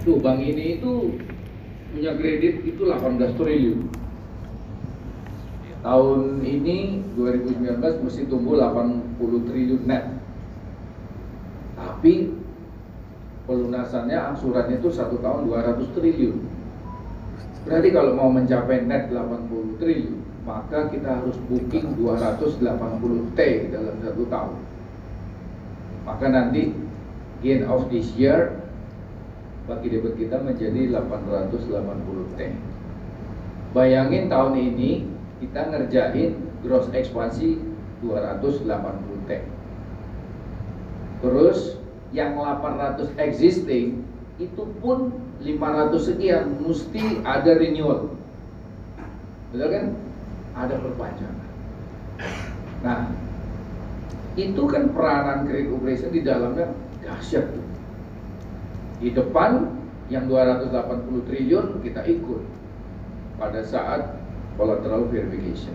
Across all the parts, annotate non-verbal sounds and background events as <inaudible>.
Tuh bank ini itu punya kredit itu 18 triliun. Tahun ini 2019 mesti tumbuh 80 triliun net. Tapi pelunasannya angsurannya itu satu tahun 200 triliun. Berarti kalau mau mencapai net 80 triliun, maka kita harus booking 280 T dalam satu tahun. Maka nanti gain of this year bagi debit kita menjadi 880 T. Bayangin tahun ini kita ngerjain gross ekspansi 280 T. Terus yang 800 existing itu pun 500 sekian mesti ada renewal. Betul kan? Ada perpanjangan. Nah, itu kan peranan credit operation di dalamnya dahsyat tuh. Di depan yang 280 triliun kita ikut pada saat collateral verification.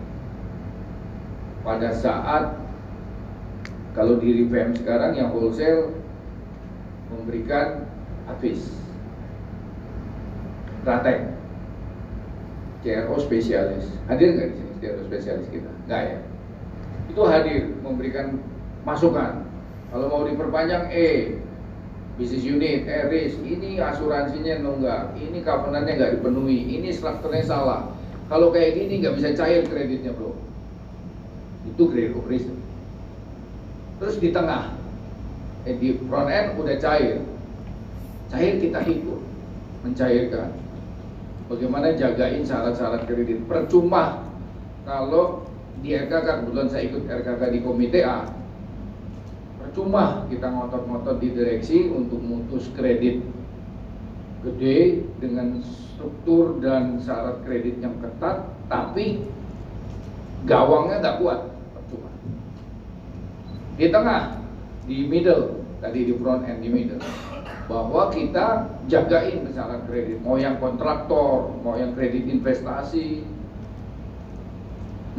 Pada saat kalau di revamp sekarang yang wholesale memberikan advis Ratek CRO spesialis. Hadir nggak di sini CRO spesialis kita? Nggak ya? Itu hadir memberikan masukan. Kalau mau diperpanjang E bisnis unit, eh risk, ini asuransinya nunggak, ini covenantnya nggak dipenuhi, ini strukturnya salah. Kalau kayak gini nggak bisa cair kreditnya bro. Itu credit operation. Terus di tengah, eh, di front end udah cair, cair kita ikut mencairkan. Bagaimana jagain syarat-syarat kredit. Percuma kalau di RKK, kebetulan saya ikut RKK di komite A, percuma kita ngotot-ngotot di direksi untuk mutus kredit gede dengan struktur dan syarat kredit yang ketat, tapi gawangnya nggak kuat, percuma. Di tengah, di middle, tadi di front end di middle, bahwa kita jagain syarat kredit, mau yang kontraktor, mau yang kredit investasi,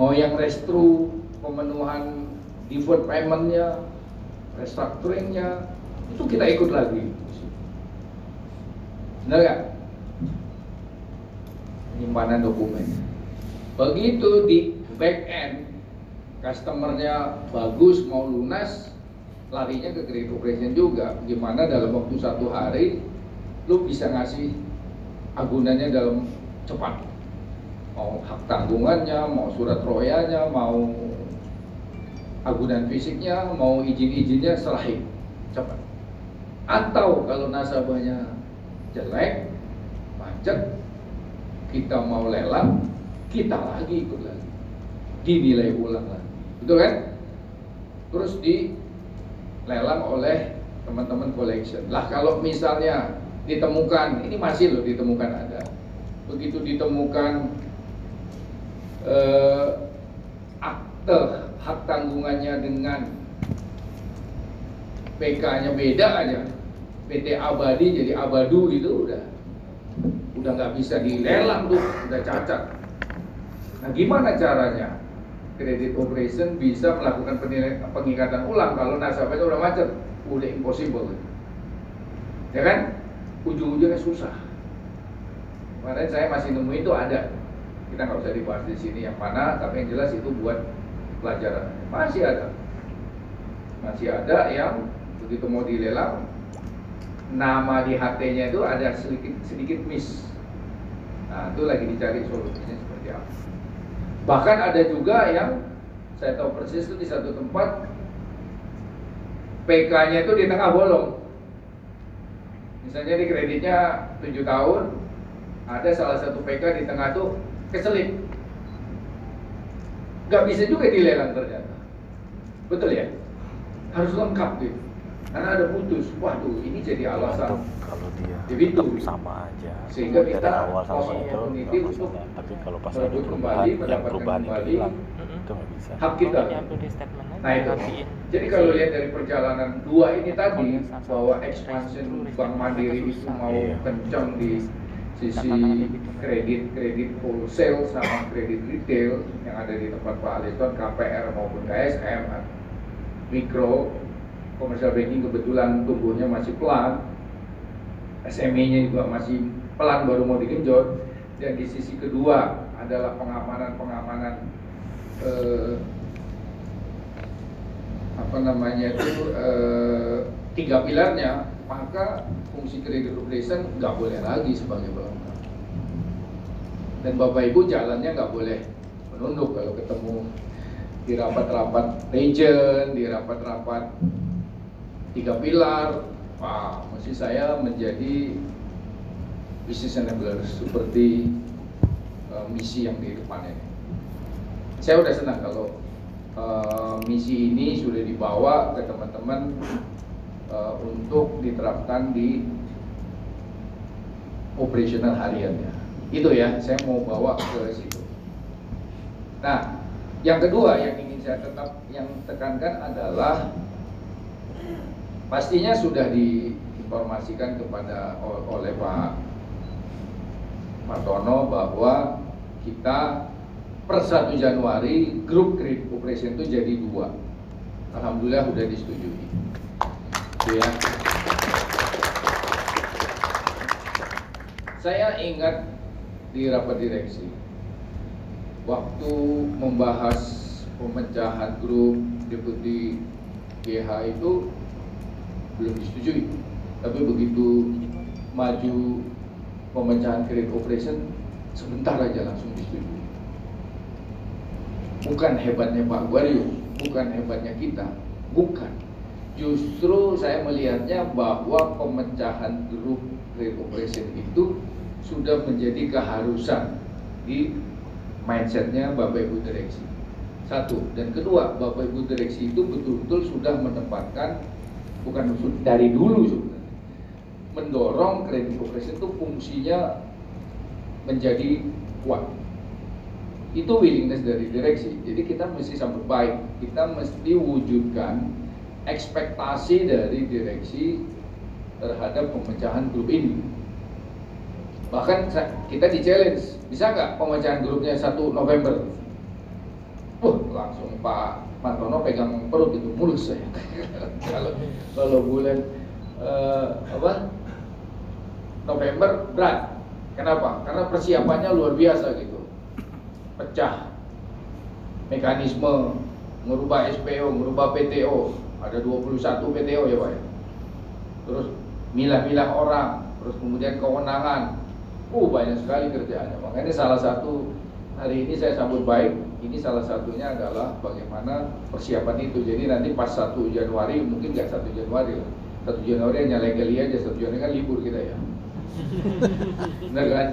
mau yang restru, pemenuhan deferred paymentnya, restructuringnya itu kita ikut lagi. Benar nggak? Penyimpanan dokumen. Begitu di back end customernya bagus mau lunas larinya ke credit operation juga. Gimana dalam waktu satu hari lu bisa ngasih agunannya dalam cepat. Mau hak tanggungannya mau surat royanya mau agunan fisiknya mau izin-izinnya serahin cepat. Atau kalau nasabahnya jelek macet kita mau lelang kita lagi ikut lagi. Dinilai ulang lagi. Betul kan? Terus di lelang oleh teman-teman collection lah kalau misalnya ditemukan ini masih loh ditemukan ada. Begitu ditemukan eh, akte hak tanggungannya dengan PK-nya beda aja. PT Abadi jadi Abadu gitu udah. Udah nggak bisa dilelang tuh udah cacat. Nah gimana caranya kredit operation bisa melakukan pengikatan ulang kalau nasabahnya udah macet? Udah impossible ya kan? Ujung-ujungnya susah. Kemarin saya masih nemu itu ada. Kita nggak usah dibahas di sini yang mana tapi yang jelas itu buat pelajaran. Masih ada. Masih ada yang begitu mau dilelang nama di HT-nya itu ada sedikit sedikit miss. Nah itu lagi dicari solusinya seperti apa. Bahkan ada juga yang saya tahu persis itu di satu tempat PK-nya itu di tengah bolong. Misalnya di kreditnya 7 tahun ada salah satu PK di tengah tuh keselip nggak bisa juga dilelang ternyata. Betul ya? Harus lengkap gitu karena ada putus. Waduh ini jadi alasan. Kalau dia jadi itu sama aja. Sehingga dari kita awal sampai itu untuk masalah. tapi kalau pas ada perubahan kembali, yang mendapatkan perubahan itu kembali. hilang itu nggak bisa. Hak kita. Nah itu. Jadi kalau lihat dari perjalanan dua ini tadi bahwa expansion Bank Mandiri itu mau Iya. kencang di sisi Tantangan debitur. kredit kredit wholesale sama kredit retail yang ada di tempat Pak Aliston KPR maupun KSM mikro commercial banking kebetulan tumbuhnya masih pelan. SME-nya juga masih pelan baru mau digenjot. Dan di sisi kedua adalah pengamanan-pengamanan eh, apa namanya itu eh, tiga pilarnya maka fungsi credit operation nggak boleh lagi sebagai pelengkap dan bapak ibu jalannya nggak boleh menunduk kalau ketemu di rapat-rapat region di rapat-rapat tiga pilar. Wah mesti saya menjadi business enabler seperti uh, misi yang di depan ini saya udah senang kalau uh, misi ini sudah dibawa ke teman-teman uh, untuk diterapkan di operasional hariannya. Itu ya, saya mau bawa ke situ. Nah, yang kedua yang ingin saya tetap yang tekankan adalah pastinya sudah diinformasikan kepada oleh Pak Martono bahwa kita per 1 Januari grup kredit operation itu jadi dua. Alhamdulillah sudah disetujui. Ya. Saya ingat di rapat direksi waktu membahas pemecahan grup deputi GH itu belum disetujui. Tapi begitu maju pemecahan kredit operation sebentar aja langsung disetujui. Bukan hebatnya Pak Guaryo, bukan hebatnya kita, bukan. Justru saya melihatnya bahwa pemecahan grup operation itu sudah menjadi keharusan di mindsetnya Bapak Ibu Direksi. Satu dan kedua, Bapak Ibu Direksi itu betul-betul sudah menempatkan bukan dari dulu sebenarnya mendorong kredit operation itu fungsinya menjadi kuat. Itu willingness dari direksi. Jadi kita mesti sambut baik. Kita mesti wujudkan ekspektasi dari direksi terhadap pemecahan grup ini. Bahkan kita di challenge, bisa nggak pemecahan grupnya 1 November? Wah, langsung Pak Martono pegang perut itu mulus saya. <laughs> kalau kalau bulan uh, apa November berat. Kenapa? Karena persiapannya luar biasa gitu. Pecah mekanisme merubah SPO, merubah PTO. Ada 21 PTO ya Pak ya. Terus milah-milah orang, terus kemudian kewenangan. Uh, banyak sekali kerjaannya. Makanya salah satu hari ini saya sambut baik. Ini salah satunya adalah bagaimana persiapan itu. Jadi nanti pas 1 Januari, mungkin nggak 1 Januari lah. 1 Januari hanya legali aja, 1 Januari kan libur kita ya. <laughs> Benar kan?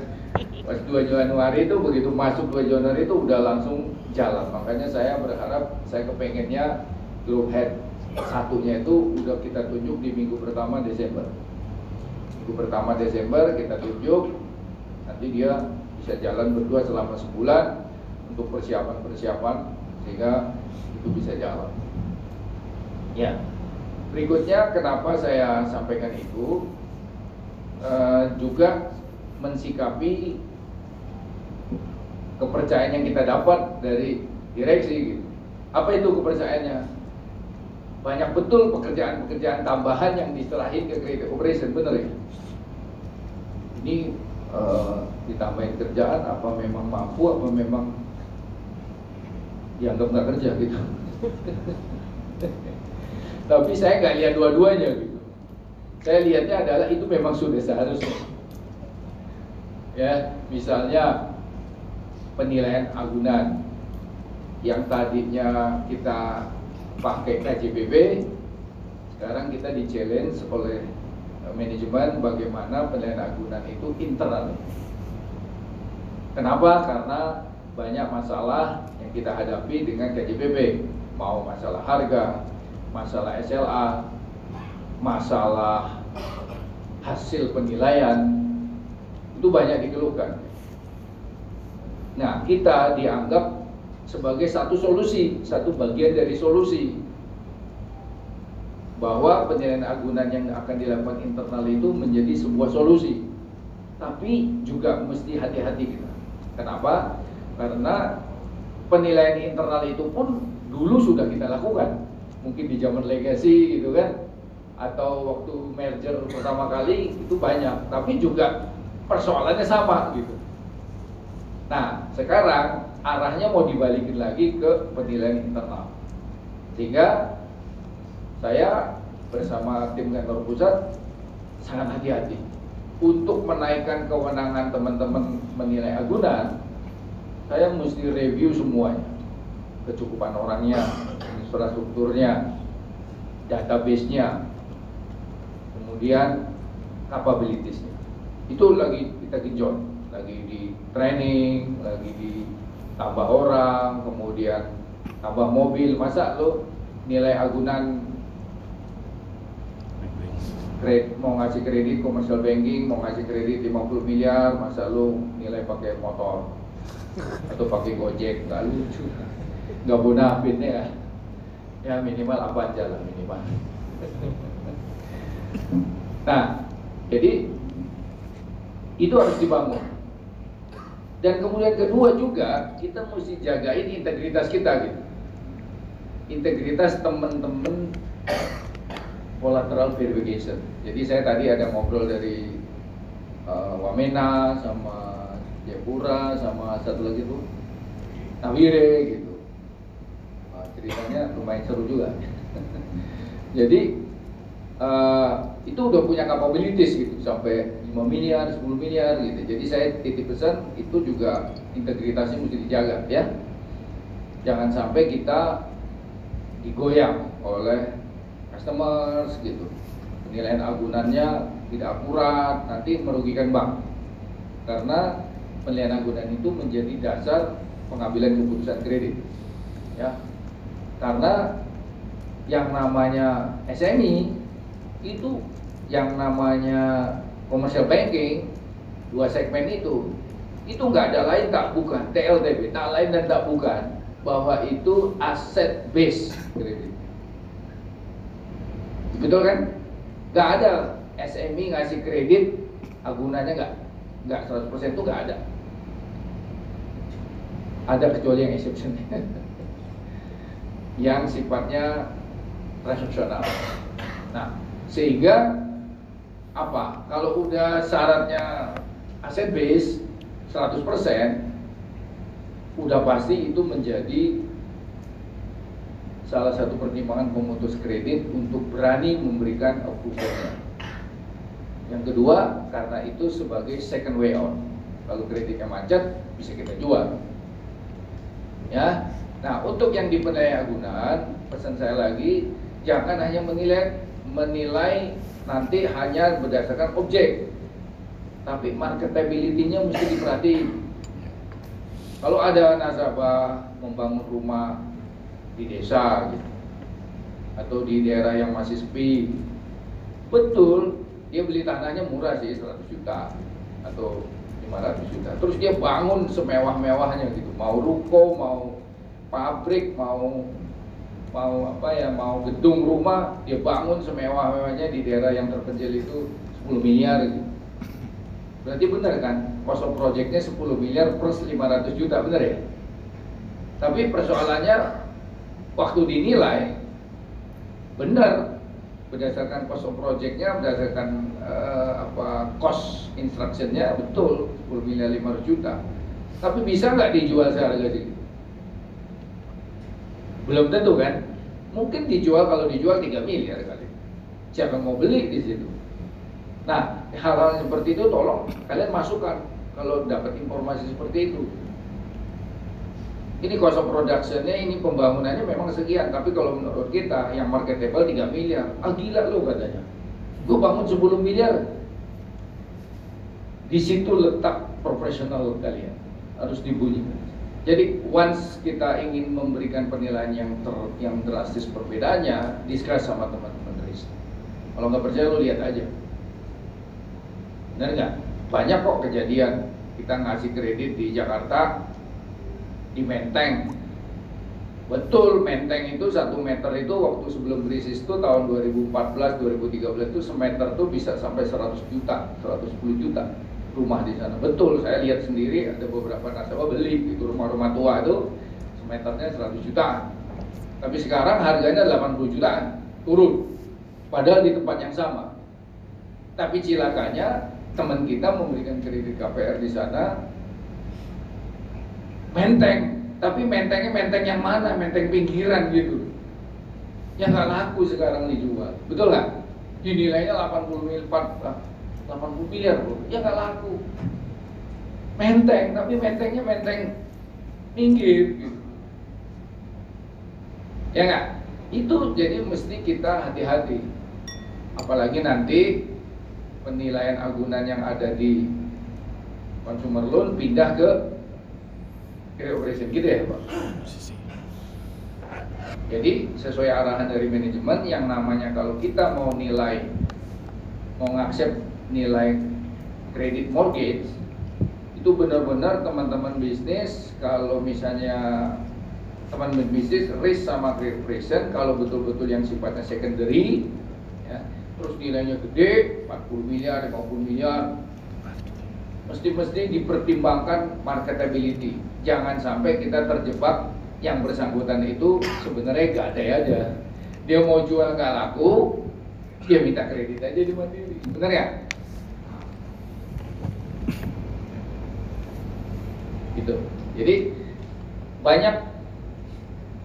Pas 2 Januari itu begitu masuk 2 Januari itu udah langsung jalan. Makanya saya berharap saya kepengennya group head satunya itu udah kita tunjuk di minggu pertama Desember. Minggu pertama Desember kita tunjuk, nanti dia bisa jalan berdua selama sebulan untuk persiapan-persiapan sehingga itu bisa jalan. Ya, berikutnya kenapa saya sampaikan itu uh, juga mensikapi kepercayaan yang kita dapat dari direksi gitu. Apa itu kepercayaannya? Banyak betul pekerjaan-pekerjaan tambahan yang diserahin ke credit operation, benar ya? Ini uh, ditambahin kerjaan apa memang mampu apa memang dianggap nggak kerja gitu. <laughs> Tapi saya nggak lihat dua-duanya gitu. Saya lihatnya adalah itu memang sudah seharusnya ya misalnya penilaian agunan yang tadinya kita pakai KJPB sekarang kita di challenge oleh manajemen bagaimana penilaian agunan itu internal. Kenapa? Karena banyak masalah yang kita hadapi dengan KJPB mau masalah harga masalah SLA masalah hasil penilaian itu banyak dikeluhkan. Nah, kita dianggap sebagai satu solusi, satu bagian dari solusi bahwa penilaian agunan yang akan dilakukan internal itu menjadi sebuah solusi. Tapi juga mesti hati-hati kita. Kenapa? Karena penilaian internal itu pun dulu sudah kita lakukan. Mungkin di zaman legacy gitu kan. atau waktu merger pertama kali itu banyak, tapi juga persoalannya sama gitu. Nah, sekarang arahnya mau dibalikin lagi ke penilaian internal. Sehingga saya bersama tim kantor pusat sangat hati-hati untuk menaikkan kewenangan teman-teman menilai agunan. Saya mesti review semuanya, kecukupan orangnya, infrastrukturnya, database-nya, kemudian capabilities-nya. Itu lagi kita genjot, lagi di training, lagi di tambah orang, kemudian tambah mobil. Masa lo nilai agunan kredit, mau ngasih kredit commercial banking, mau ngasih kredit 50 miliar, masa lo nilai pakai motor atau pakai gojek, nggak lucu, nggak bonafit ya. Ya minimal apa aja lah minimal. Nah, jadi itu harus dibangun. Dan kemudian kedua juga kita mesti jagain integritas kita gitu. Integritas teman-teman collateral verification. Jadi saya tadi ada ngobrol dari uh, Wamena sama Jepura sama satu lagi tuh Nawire gitu. Nah, ceritanya lumayan seru juga. <laughs> Jadi uh, itu udah punya capabilities gitu sampai 5 miliar, 10 miliar gitu. Jadi saya titip pesan itu juga integritasnya mesti dijaga ya. Jangan sampai kita digoyang oleh customers gitu. Penilaian agunannya tidak akurat, nanti merugikan bank. Karena penilaian agunan itu menjadi dasar pengambilan keputusan kredit. Ya. Karena yang namanya SME itu yang namanya commercial banking dua segmen itu itu nggak ada lain tak bukan. TLTB tak lain dan tak bukan bahwa itu aset base kredit. Betul kan? Nggak ada. SME ngasih kredit agunannya nggak nggak 100% itu nggak ada. Ada kecuali yang exception. <laughs> Yang sifatnya transaksional nah sehingga apa? Kalau udah syaratnya aset base 100% udah pasti itu menjadi salah satu pertimbangan pemutus kredit untuk berani memberikan approvalnya. Yang kedua, karena itu sebagai second way out. Kalau kreditnya macet, bisa kita jual. Ya. Nah, untuk yang di penilaian agunan, pesan saya lagi, jangan hanya menilai menilai nanti hanya berdasarkan objek. Tapi marketability-nya mesti diperhatiin. Kalau ada nasabah membangun rumah di desa gitu atau di daerah yang masih sepi betul dia beli tanahnya murah sih 100 juta atau 500 juta. Terus dia bangun semewah-mewahnya gitu. Mau ruko mau pabrik mau mau apa ya mau gedung rumah dia bangun semewah-mewahnya di daerah yang terpencil itu 10 miliar gitu. Berarti benar kan? Cost of projectnya 10 miliar plus 500 juta benar ya? Tapi persoalannya waktu dinilai benar berdasarkan cost of projectnya berdasarkan uh, apa cost instructionnya betul 10 miliar 500 juta. Tapi bisa nggak dijual seharga segitu? Belum tentu kan? Mungkin dijual kalau dijual 3 miliar kali. Siapa mau beli di situ? Nah, hal-hal seperti itu tolong kalian masukkan kalau dapat informasi seperti itu. Ini cost of productionnya, ini pembangunannya memang sekian, tapi kalau menurut kita yang marketable 3 miliar, ah gila lo katanya. Gue bangun 10 miliar. Di situ letak profesional kalian harus dibunyikan. Jadi once kita ingin memberikan penilaian yang ter, yang drastis perbedaannya, discuss sama teman-teman risk. Kalau nggak percaya lo lihat aja. Benar nggak? Banyak kok kejadian kita ngasih kredit di Jakarta di Menteng. Betul, Menteng itu satu meter itu waktu sebelum krisis itu tahun 2014 2013 itu semeter tuh bisa sampai 100 juta, 110 juta rumah di sana. Betul, saya lihat sendiri ada beberapa nasabah beli itu rumah-rumah tua itu semeternya 100 juta. Tapi sekarang harganya 80 jutaan, turun. padahal di tempat yang sama. Tapi cilakanya teman kita memberikan kredit KPR di sana menteng, tapi mentengnya menteng yang mana? Menteng pinggiran gitu. Yang nggak laku sekarang dijual, betul nggak? Dinilainya 80 miliar, 80 miliar bro, ya nggak laku. Menteng, tapi mentengnya menteng pinggir gitu. Ya nggak? Itu jadi mesti kita hati-hati. Apalagi nanti penilaian agunan yang ada di consumer loan pindah ke operation gitu ya Pak. Jadi sesuai arahan dari manajemen yang namanya kalau kita mau nilai mau ngaksep nilai kredit mortgage itu benar-benar teman-teman bisnis kalau misalnya teman-teman bisnis risk sama credit operation kalau betul-betul yang sifatnya secondary ya, terus nilainya gede 40 miliar 50 miliar mesti-mesti dipertimbangkan marketability. Jangan sampai kita terjebak yang bersangkutan itu sebenarnya gak ada aja dia mau jual nggak laku dia minta kredit aja di mandiri. Benar ya gitu. Jadi banyak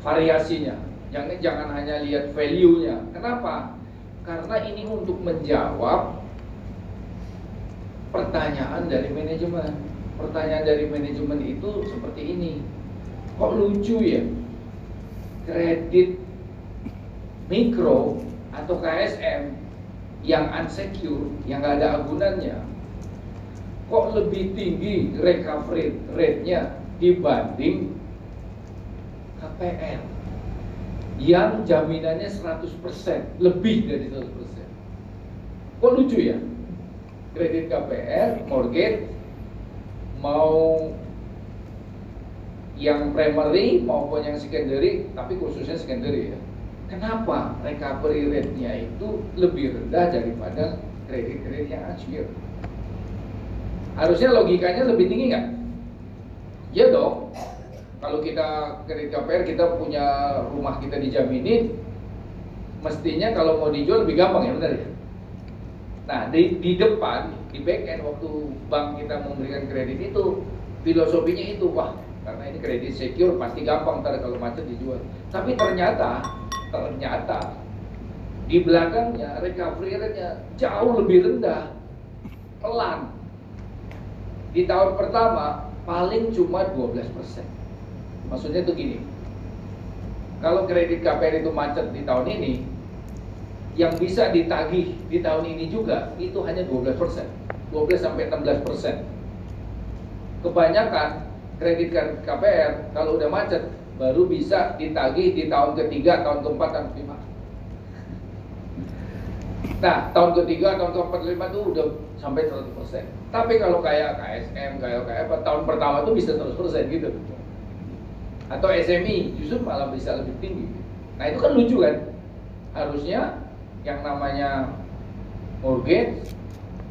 variasinya. Jangan jangan hanya lihat value-nya. Kenapa? Karena ini untuk menjawab pertanyaan dari manajemen. Pertanyaan dari manajemen itu seperti ini. Kok lucu ya? Kredit mikro atau KSM yang unsecure yang nggak ada agunannya kok lebih tinggi recovery rate-nya dibanding KPR yang jaminannya 100% lebih dari 100% kok lucu ya? Kredit KPR mortgage mau yang primary maupun yang secondary tapi khususnya secondary ya. Kenapa recovery rate-nya itu lebih rendah daripada kredit-kredit yang unsecure harusnya logikanya lebih tinggi nggak? Ya dong. Kalau kita kredit KPR kita punya rumah kita dijaminin, mestinya kalau mau dijual lebih gampang ya benar ya. Nah di, di depan di back end waktu bank kita memberikan kredit itu filosofinya itu wah karena ini kredit secure pasti gampang ntar kalau macet dijual. Tapi ternyata ternyata di belakangnya recovery rate-nya jauh lebih rendah, pelan di tahun pertama paling cuma 12%. Maksudnya itu gini. Kalau kredit KPR itu macet di tahun ini, yang bisa ditagih di tahun ini juga itu hanya 12%. 12 sampai 16%. Kebanyakan kredit KPR kalau udah macet baru bisa ditagih di tahun ketiga, tahun keempat, tahun kelima. Nah, tahun ketiga, tahun keempat, lima itu udah sampai 100%. Tapi kalau kayak KSM, kayak kayak apa, tahun pertama itu bisa 100% gitu. Atau SMI justru malah bisa lebih tinggi. Nah, itu kan lucu kan? Harusnya yang namanya mortgage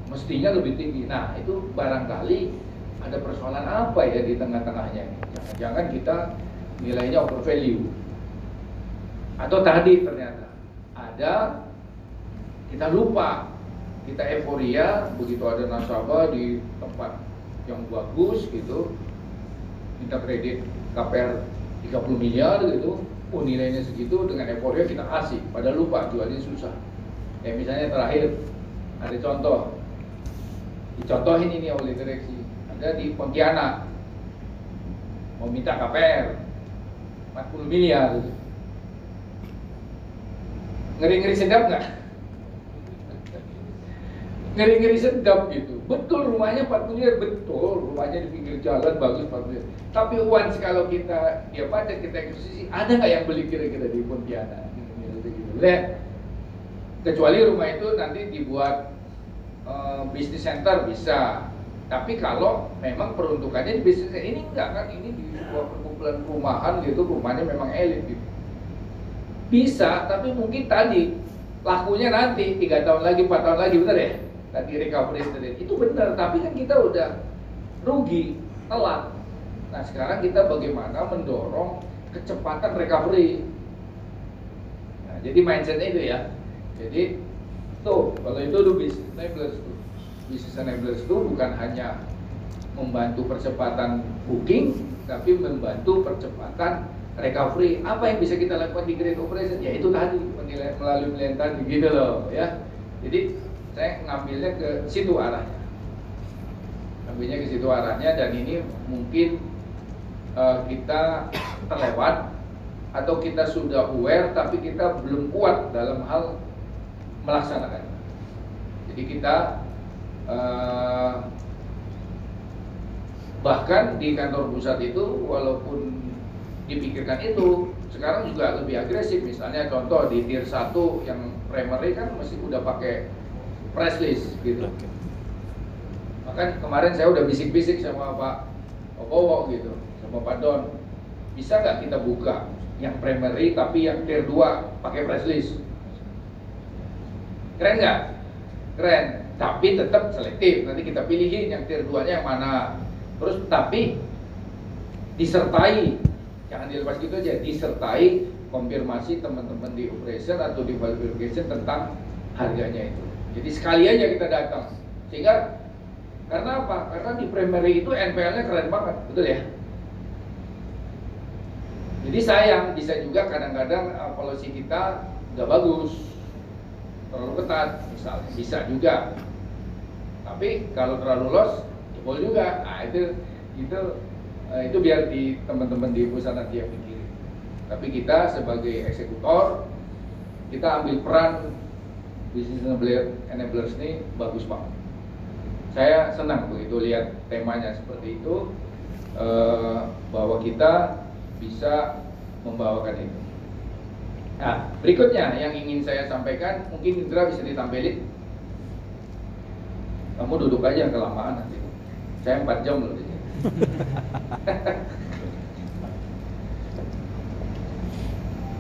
mestinya lebih tinggi. Nah, itu barangkali ada persoalan apa ya di tengah-tengahnya. Jangan-jangan kita nilainya over value. Atau tadi ternyata ada kita lupa. Kita euforia begitu ada nasabah di tempat yang bagus gitu. Minta kredit KPR 30 miliar gitu. Oh nilainya segitu dengan euforia kita kasih padahal lupa jualnya susah. Kayak misalnya terakhir ada contoh. Dicontohin ini oleh direksi. Ada di Pontianak. Mau minta KPR 40 miliar gitu. ngeri-ngeri sedap nggak? Ngeri-ngeri sedap gitu. Betul rumahnya 4 miliar, betul rumahnya di pinggir jalan bagus 4 miliar. Tapi once kalau kita dia pada kita eksekusi, ada nggak yang beli kira-kira di Pontianak? Gitu, gitu. Lihat, kecuali rumah itu nanti dibuat uh, bisnis center bisa. Tapi kalau memang peruntukannya di bisnis ini enggak kan, ini di sebuah perkumpulan perumahan gitu, rumahnya memang elit gitu. Bisa, tapi mungkin tadi lakunya nanti tiga tahun lagi, empat tahun lagi, bener ya? Tadi recovery rate itu benar tapi kan kita udah rugi telat nah sekarang kita bagaimana mendorong kecepatan recovery nah, jadi mindsetnya itu ya jadi Tuh, kalau itu tuh business enablers tuh. Business enablers itu bukan hanya membantu percepatan booking, tapi membantu percepatan recovery. Apa yang bisa kita lakukan di great operation? Ya itu tadi melalui penilaian tadi gitu loh ya. Jadi saya ngambilnya ke situ arahnya. Ngambilnya ke situ arahnya dan ini mungkin uh, kita terlewat atau kita sudah aware tapi kita belum kuat dalam hal melaksanakan. Jadi kita uh, bahkan di kantor pusat itu walaupun dipikirkan itu sekarang juga lebih agresif misalnya contoh di tier 1 yang primary kan masih udah pakai press list gitu. Bahkan kemarin saya udah bisik-bisik sama Pak Opowo gitu sama Pak Don. Bisa nggak kita buka yang primary tapi yang tier 2 pakai press list? Keren nggak? Keren. Tapi tetap selektif. Nanti kita pilihin yang tier 2 nya yang mana. Terus tapi disertai jangan dilepas gitu aja disertai konfirmasi teman-teman di operation atau di verification tentang harganya itu jadi sekali aja kita datang. Sehingga karena apa? Karena di primary itu NPL-nya keren banget betul ya? Jadi sayang bisa juga kadang-kadang uh, policy kita nggak bagus terlalu ketat misalnya. Bisa juga. Tapi kalau terlalu loss jebol juga. Nah itu itu uh, itu biar di teman-teman di pusat nanti yang pikirin. Tapi kita sebagai eksekutor kita ambil peran bisnis enablers ini bagus banget. Saya senang begitu lihat temanya seperti itu uh, bahwa kita bisa membawakan itu. Nah, berikutnya yang ingin saya sampaikan, mungkin Indra bisa ditampilin. Kamu duduk aja kelamaan nanti. Saya 4 jam loh. <laughs>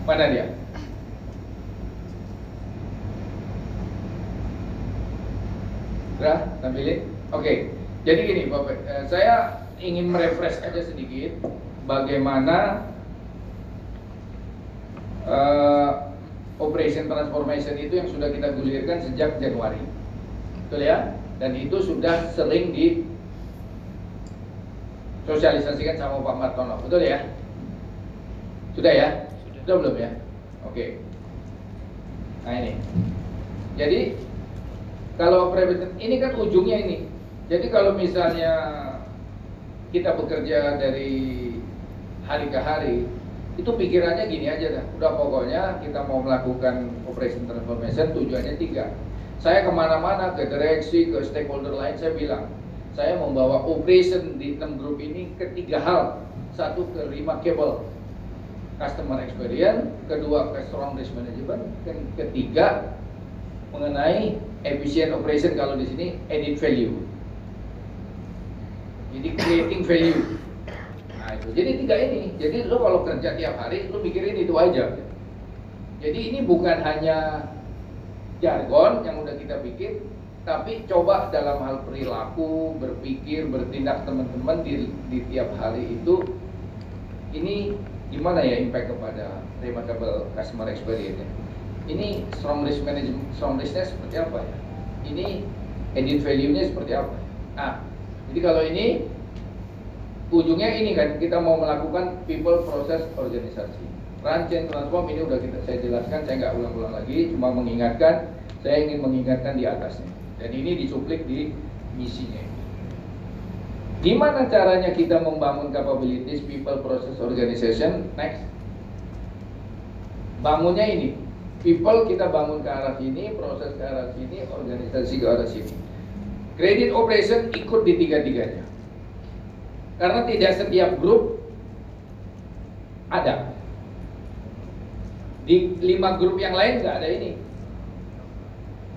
Mana dia? Sudah tampilin? Oke. Jadi gini, Bapak, eh, saya ingin merefresh aja sedikit bagaimana uh, operation transformation itu yang sudah kita gulirkan sejak Januari. Betul ya? Dan itu sudah sering di sosialisasikan sama Pak Martono, betul ya? Sudah ya? Sudah, Sudah belum ya? Oke. Nah ini. Jadi kalau private ini kan ujungnya ini. Jadi kalau misalnya kita bekerja dari hari ke hari, itu pikirannya gini aja dah. Udah pokoknya kita mau melakukan operation transformation tujuannya tiga. Saya ke mana-mana ke direksi, ke stakeholder lain saya bilang saya membawa operation di enam grup ini ketiga hal. Satu ke remarkable customer experience, kedua ke strong risk management, ketiga mengenai efficient operation kalau di sini added value. Jadi creating value. Nah itu. Jadi tiga ini. Jadi lo kalau kerja tiap hari lo mikirin itu aja. Jadi ini bukan hanya jargon yang udah kita bikin, tapi coba dalam hal perilaku, berpikir, bertindak teman-teman di, di tiap hari itu ini gimana ya impact kepada remarkable customer experience -nya? Ini strong risk management, strong risknya seperti apa ya? Ini edit value-nya seperti apa? Nah, jadi kalau ini ujungnya ini kan kita mau melakukan people process organisasi. Run chain transform ini udah kita saya jelaskan, saya nggak ulang-ulang lagi, cuma mengingatkan, saya ingin mengingatkan di atasnya. Dan ini dicuplik di misinya. Gimana caranya kita membangun capabilities people process organization? Next. Bangunnya ini. People kita bangun ke arah sini, proses ke arah sini, organisasi ke arah sini. Credit operation ikut di tiga-tiganya. Karena tidak setiap grup ada. Di lima grup yang lain nggak ada ini.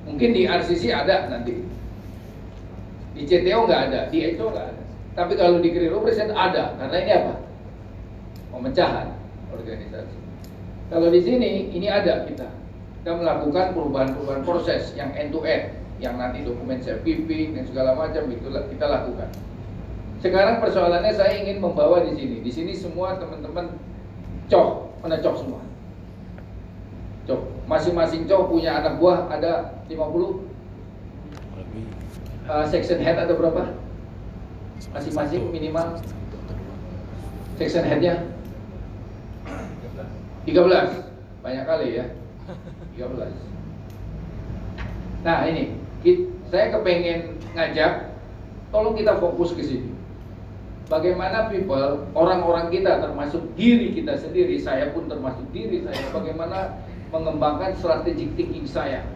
Mungkin di RCC ada nanti. Di CTO nggak ada, di ECO nggak ada. Tapi kalau di Career Operation ada, karena ini apa? Pemecahan organisasi. Kalau di sini, ini ada kita. Kita melakukan perubahan-perubahan proses yang end to end, yang nanti dokumen saya pimpin dan segala macam itu kita lakukan. Sekarang persoalannya saya ingin membawa di sini. Di sini semua teman-teman cok, mana cok semua. Cok, masing-masing cowok punya anak buah ada 50 Lebih. uh, section head ada berapa? Masing-masing minimal section headnya 13 banyak kali ya. 13 nah ini. Saya kepengen ngajak tolong kita fokus ke sini. Bagaimana people orang-orang kita termasuk diri kita sendiri saya pun termasuk diri saya bagaimana mengembangkan strategic thinking saya?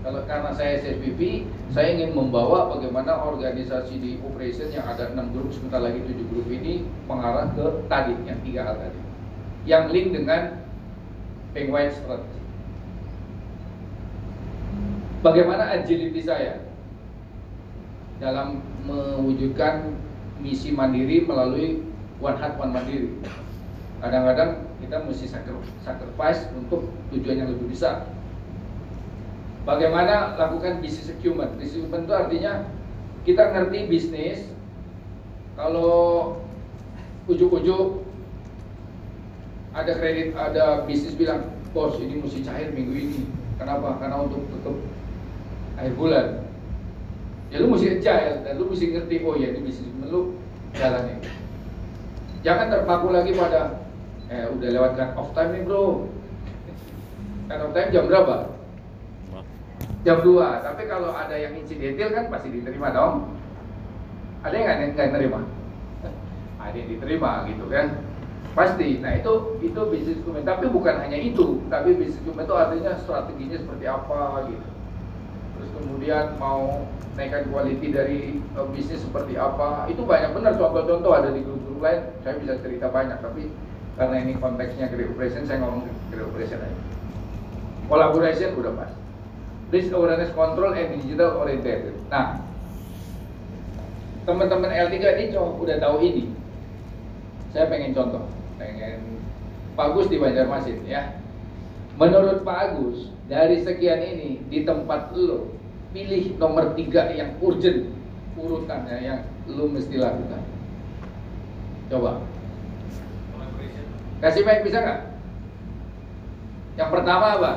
Kalau karena saya SSBP, saya ingin membawa bagaimana organisasi di operation yang ada enam grup, sebentar lagi tujuh grup ini mengarah ke tadi, yang tiga hal tadi, yang link dengan Peng White Strategy. Bagaimana agility saya dalam mewujudkan misi mandiri melalui one heart one mandiri. Kadang-kadang kita mesti sacri- sacrifice untuk tujuan yang lebih besar. Bagaimana lakukan business acumen? Business acumen itu artinya kita ngerti bisnis. Kalau ujuk-ujuk ada kredit, ada bisnis bilang, bos ini mesti cair minggu ini. Kenapa? Karena untuk tutup akhir bulan. Ya lu mesti agile dan lu mesti ngerti, oh ya ini bisnis lu jalanin. Jangan terpaku lagi pada, eh udah lewatkan off time nih bro. Kan off time jam berapa? Jam 2 tapi kalau ada yang insidental kan pasti diterima dong ada yang nggak nggak nerima <laughs> ada yang diterima gitu kan pasti. Nah itu itu bisnis dokumen tapi bukan hanya itu. Tapi bisnis dokumen itu artinya strateginya seperti apa gitu. Terus kemudian mau naikkan quality dari eh, bisnis seperti apa. Itu banyak. Benar contoh-contoh ada di grup-grup lain. Saya bisa cerita banyak tapi karena ini konteksnya great operation saya ngomong great operation aja. Collaboration udah pas. Risk awareness control and digital oriented. Nah, teman-teman L3 ini udah tahu ini. Saya pengen contoh, pengen Pak Agus di Banjarmasin ya. Menurut Pak Agus, dari sekian ini di tempat lo pilih nomor tiga yang urgent urutannya yang lo mesti lakukan. Coba. Kasih mic bisa nggak? Yang pertama apa?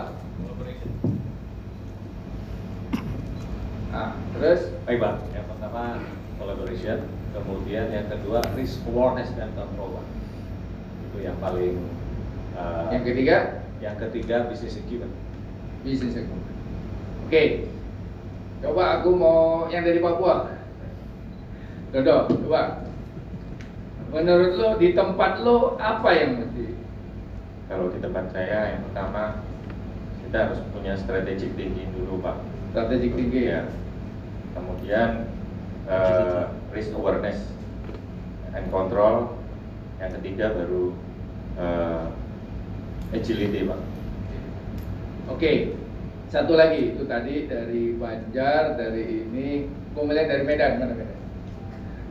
Nah, terus Baik Pak, yang pertama collaboration, kemudian yang kedua risk awareness dan control Pak. Itu yang paling uh, yang ketiga yang ketiga business acumen. bisnis ekonomi. Oke, coba aku mau yang dari Papua. Dodo, coba. Menurut lo di tempat lo apa yang mesti? Kalau di tempat saya yang pertama kita harus punya strategic thinking dulu Pak. Strategic thinking Ya. Kemudian uh, risk awareness and control. Yang ketiga baru uh, agility Pak. Oke, satu lagi itu tadi dari Banjar, dari ini, melihat dari Medan mana Medan?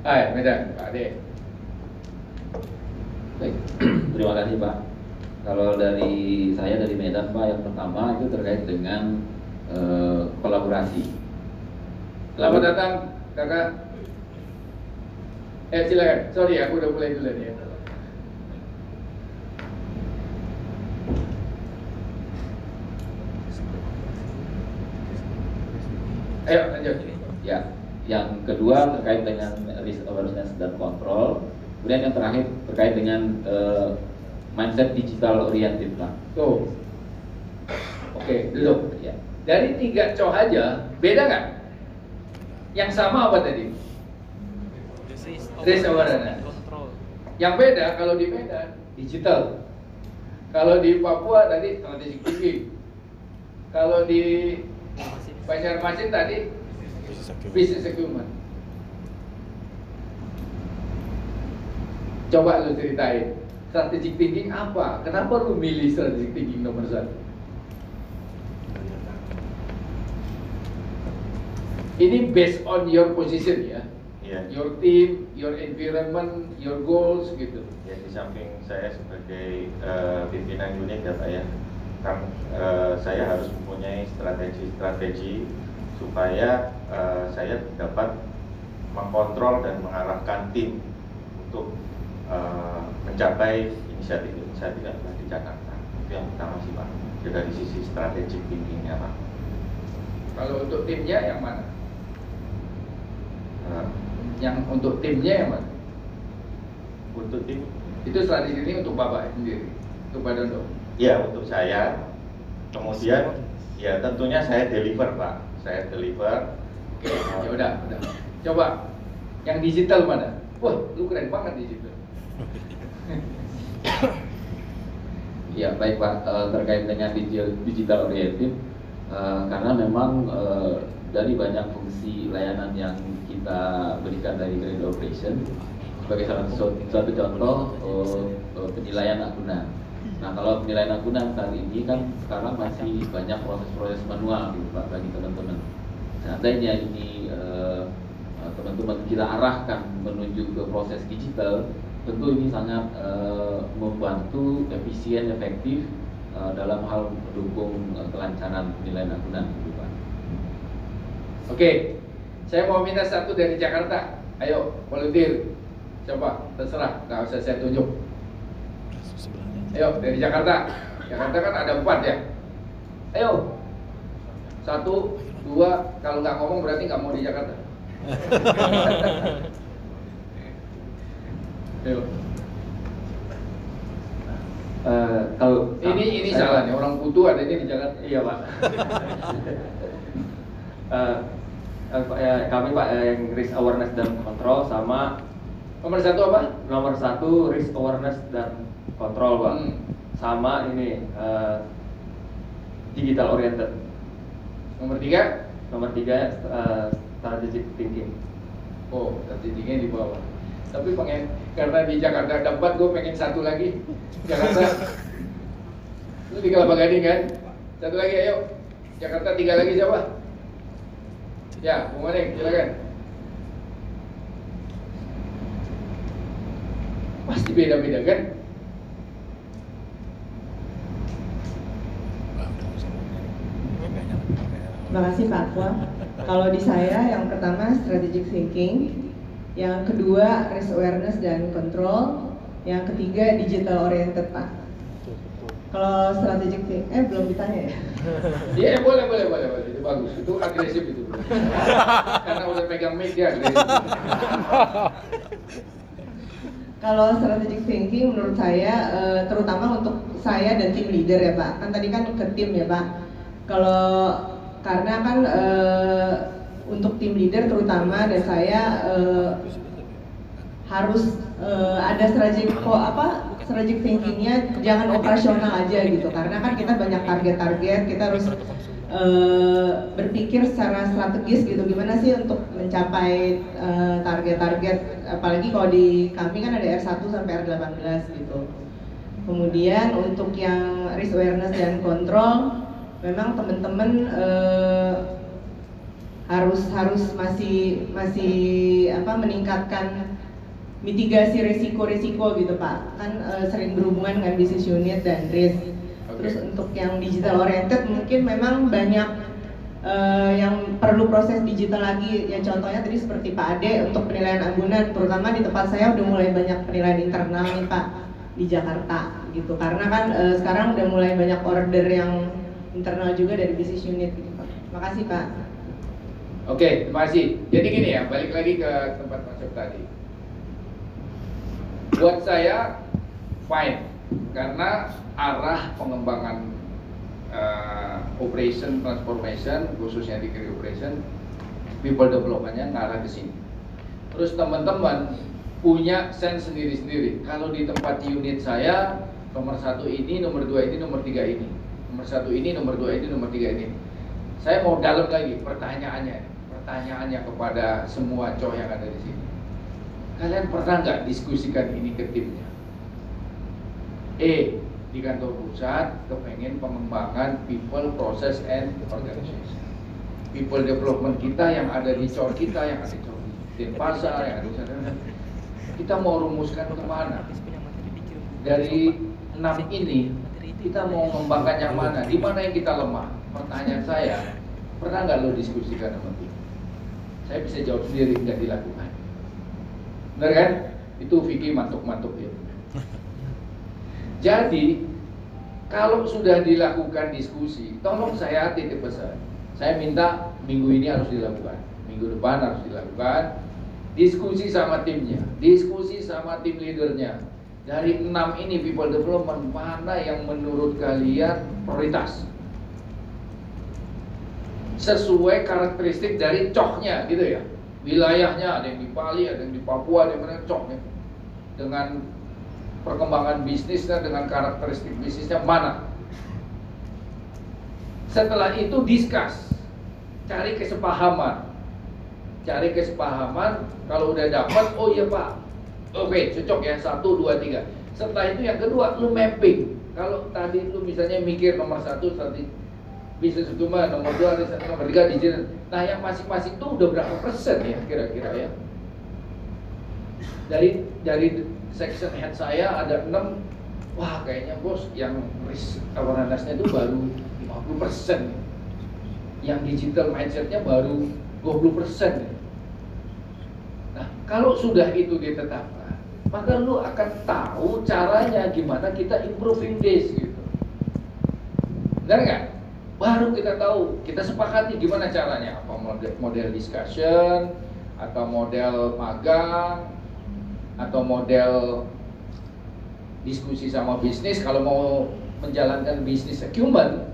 Hai Medan, Pak Ade. Baik, terima kasih Pak. Kalau dari saya dari Medan Pak, yang pertama itu terkait dengan eh, kolaborasi. Selamat datang kakak. Eh silakan, sorry aku udah mulai dulu nih ya. Ayo lanjut. Ya, yang kedua terkait dengan risk awareness dan control. Kemudian yang terakhir terkait dengan eh, mindset digital oriented Pak. Tuh. Oke, duduk. Ya. Dari tiga cowok aja, beda nggak? Yang sama apa tadi? Risk awareness. Yang beda kalau di Medan digital. Kalau di Papua tadi strategic thinking. Kalau di Banjarmasin tadi Bisnis acumen. business acumen. Coba lu ceritain strategic thinking apa? Kenapa lu milih strategic thinking nomor satu? Ini based on your position ya, Iya. your team, your environment, your goals gitu. Ya di samping saya sebagai eh, pimpinan unit ya Pak ya, kan eh, saya harus mempunyai strategi-strategi supaya eh, saya dapat mengkontrol dan mengarahkan tim untuk eh, mencapai inisiatif-inisiatif yang telah dicanangkan. Itu yang pertama sih Pak. Dari sisi strategic thinkingnya Pak. Kalau untuk timnya yang mana? Yang untuk timnya yang mana? untuk tim, Itu strategi ini untuk Bapak sendiri, untuk Pak Dondo. Ya untuk saya, kemudian ya tentunya saya deliver Pak, saya deliver. Oke, ya udah, udah. Coba yang digital mana? Wah, lu keren banget digital. <coughs> Ya baik Pak Eh, terkait dengan digital, digital oriented eh, karena memang eh, dari banyak fungsi layanan yang kita berikan dari Grade Operation sebagai salah satu, suatu contoh penilaian akunan. Nah kalau penilaian akunan saat ini kan sekarang masih banyak proses-proses manual gitu Pak bagi teman-teman. Seandainya ini eh, eh, teman-teman kita arahkan menuju ke proses digital, tentu ini sangat eh, membantu efisien efektif eh, dalam hal mendukung eh, kelancaran penilaian akunan gitu Pak. Oke, saya mau minta satu dari Jakarta. Ayo, volunteer. Coba, terserah, nggak usah saya tunjuk. Ayo, dari Jakarta. Jakarta kan ada empat ya. Ayo, satu, dua. Kalau nggak ngomong berarti nggak mau di Jakarta. <laughs> Ayo. Eh, kalau Ini ini saya- salah nih orang Kutu adanya di Jakarta. Iya pak. <laughs> Eh, eh, ya, kami pak eh, yang risk awareness dan control sama Nomor satu apa? nomor satu risk awareness dan control pak. Hmm. Sama ini eh, digital oriented. Nomor tiga. Nomor tiga eh, strategic thinking. Oh, statistiknya di bawah. Tapi pengen karena di Jakarta ada empat, gue pengen satu lagi. Jakarta. <laughs> Lu di Kelapa Gading kan? Satu lagi, ayo. Jakarta tiga lagi siapa? Ya, Bung Maning, silakan. Pasti beda-beda kan? Ah, udah nggak usah ngomongin. Nggak nyala. Kayak- Terima kasih Pak Akwa. Kalau di saya yang pertama strategic thinking, yang kedua risk awareness dan control, yang ketiga digital oriented Pak. Kalau strategic thinking, eh belum ditanya ya? <laughs> Iya, boleh, boleh, boleh, boleh. Itu bagus. Itu agresif itu. <laughs> Karena udah pegang mic dia agresif. Kalau strategic thinking menurut saya eh, terutama untuk saya dan tim leader ya Pak. Kan tadi kan ke tim ya Pak. Kalau karena kan eh, untuk tim leader terutama dan saya eh, harus eh, ada strategic apa strategic thinkingnya jangan operasional aja gitu. Karena kan kita banyak target-target kita harus eh, berpikir secara strategis gitu. Gimana sih untuk mencapai target-target? Apalagi kalau di kami kan ada R1 sampai R18 gitu. Kemudian untuk yang risk awareness dan control memang teman-teman eh, harus harus masih masih apa meningkatkan mitigasi resiko-resiko gitu Pak. Kan eh, sering berhubungan dengan business unit dan risk. Oke. terus untuk yang digital oriented mungkin memang banyak eh, yang perlu proses digital lagi. Ya contohnya tadi seperti Pak Ade untuk penilaian agunan terutama di tempat saya udah mulai banyak penilaian internal nih Pak di Jakarta gitu. Karena kan eh, sekarang udah mulai banyak order yang internal juga dari business unit gitu Pak makasih Pak Oke, terima kasih. Jadi gini ya, balik lagi ke tempat masuk tadi. Buat saya fine, karena arah pengembangan eh, operation transformation khususnya di career operation people developmentnya ngarah ke sini. Terus teman-teman punya sense sendiri-sendiri. Kalau di tempat unit saya nomor satu ini, nomor dua ini, nomor tiga ini, nomor satu ini, nomor dua ini, nomor tiga ini. Saya mau dalam lagi pertanyaannya, pertanyaannya kepada semua cowok yang ada di sini. Kalian pernah nggak diskusikan ini ke timnya? E di kantor pusat kepengen pengembangan people, process, and organization. People development kita yang ada di cor kita, yang ada di di pasar, yang ada di sana. Kita mau rumuskan ke mana? Dari enam ini kita mau mengembangkan yang mana? Di mana yang kita lemah? Pertanyaan saya, pernah nggak lo diskusikan sama tim? Saya bisa jawab sendiri nggak dilakukan. Benar kan? Itu Vicky mantuk-mantuk ya. <laughs> Jadi kalau sudah dilakukan diskusi, tolong saya titip pesan. Saya minta minggu ini harus dilakukan, minggu depan harus dilakukan. Diskusi sama timnya, diskusi sama tim leadernya. Dari enam ini people development mana yang menurut kalian prioritas? Sesuai karakteristik dari coknya gitu ya. Wilayahnya ada yang di Bali, ada yang di Papua, ada yang mana coknya. Dengan perkembangan bisnisnya dengan karakteristik bisnisnya mana. Setelah itu discuss, cari kesepahaman, cari kesepahaman. Kalau udah dapat, oh iya pak, oke cocok ya satu dua tiga. Setelah itu yang kedua, lu mapping. Kalau tadi lu misalnya mikir nomor satu tadi bisnis cuma nomor dua, nomor tiga digital. Nah yang masing-masing itu udah berapa persen ya kira-kira ya? Dari dari section head saya ada 6 wah kayaknya bos yang risk awareness-nya itu baru 50 persen yang digital mindset-nya baru 20 persen nah kalau sudah itu ditetapkan maka lu akan tahu caranya gimana kita improving this gitu. Benar nggak? baru kita tahu kita sepakati gimana caranya. Apa model, model discussion atau model magang atau model diskusi sama bisnis. Kalau mau menjalankan bisnis acumen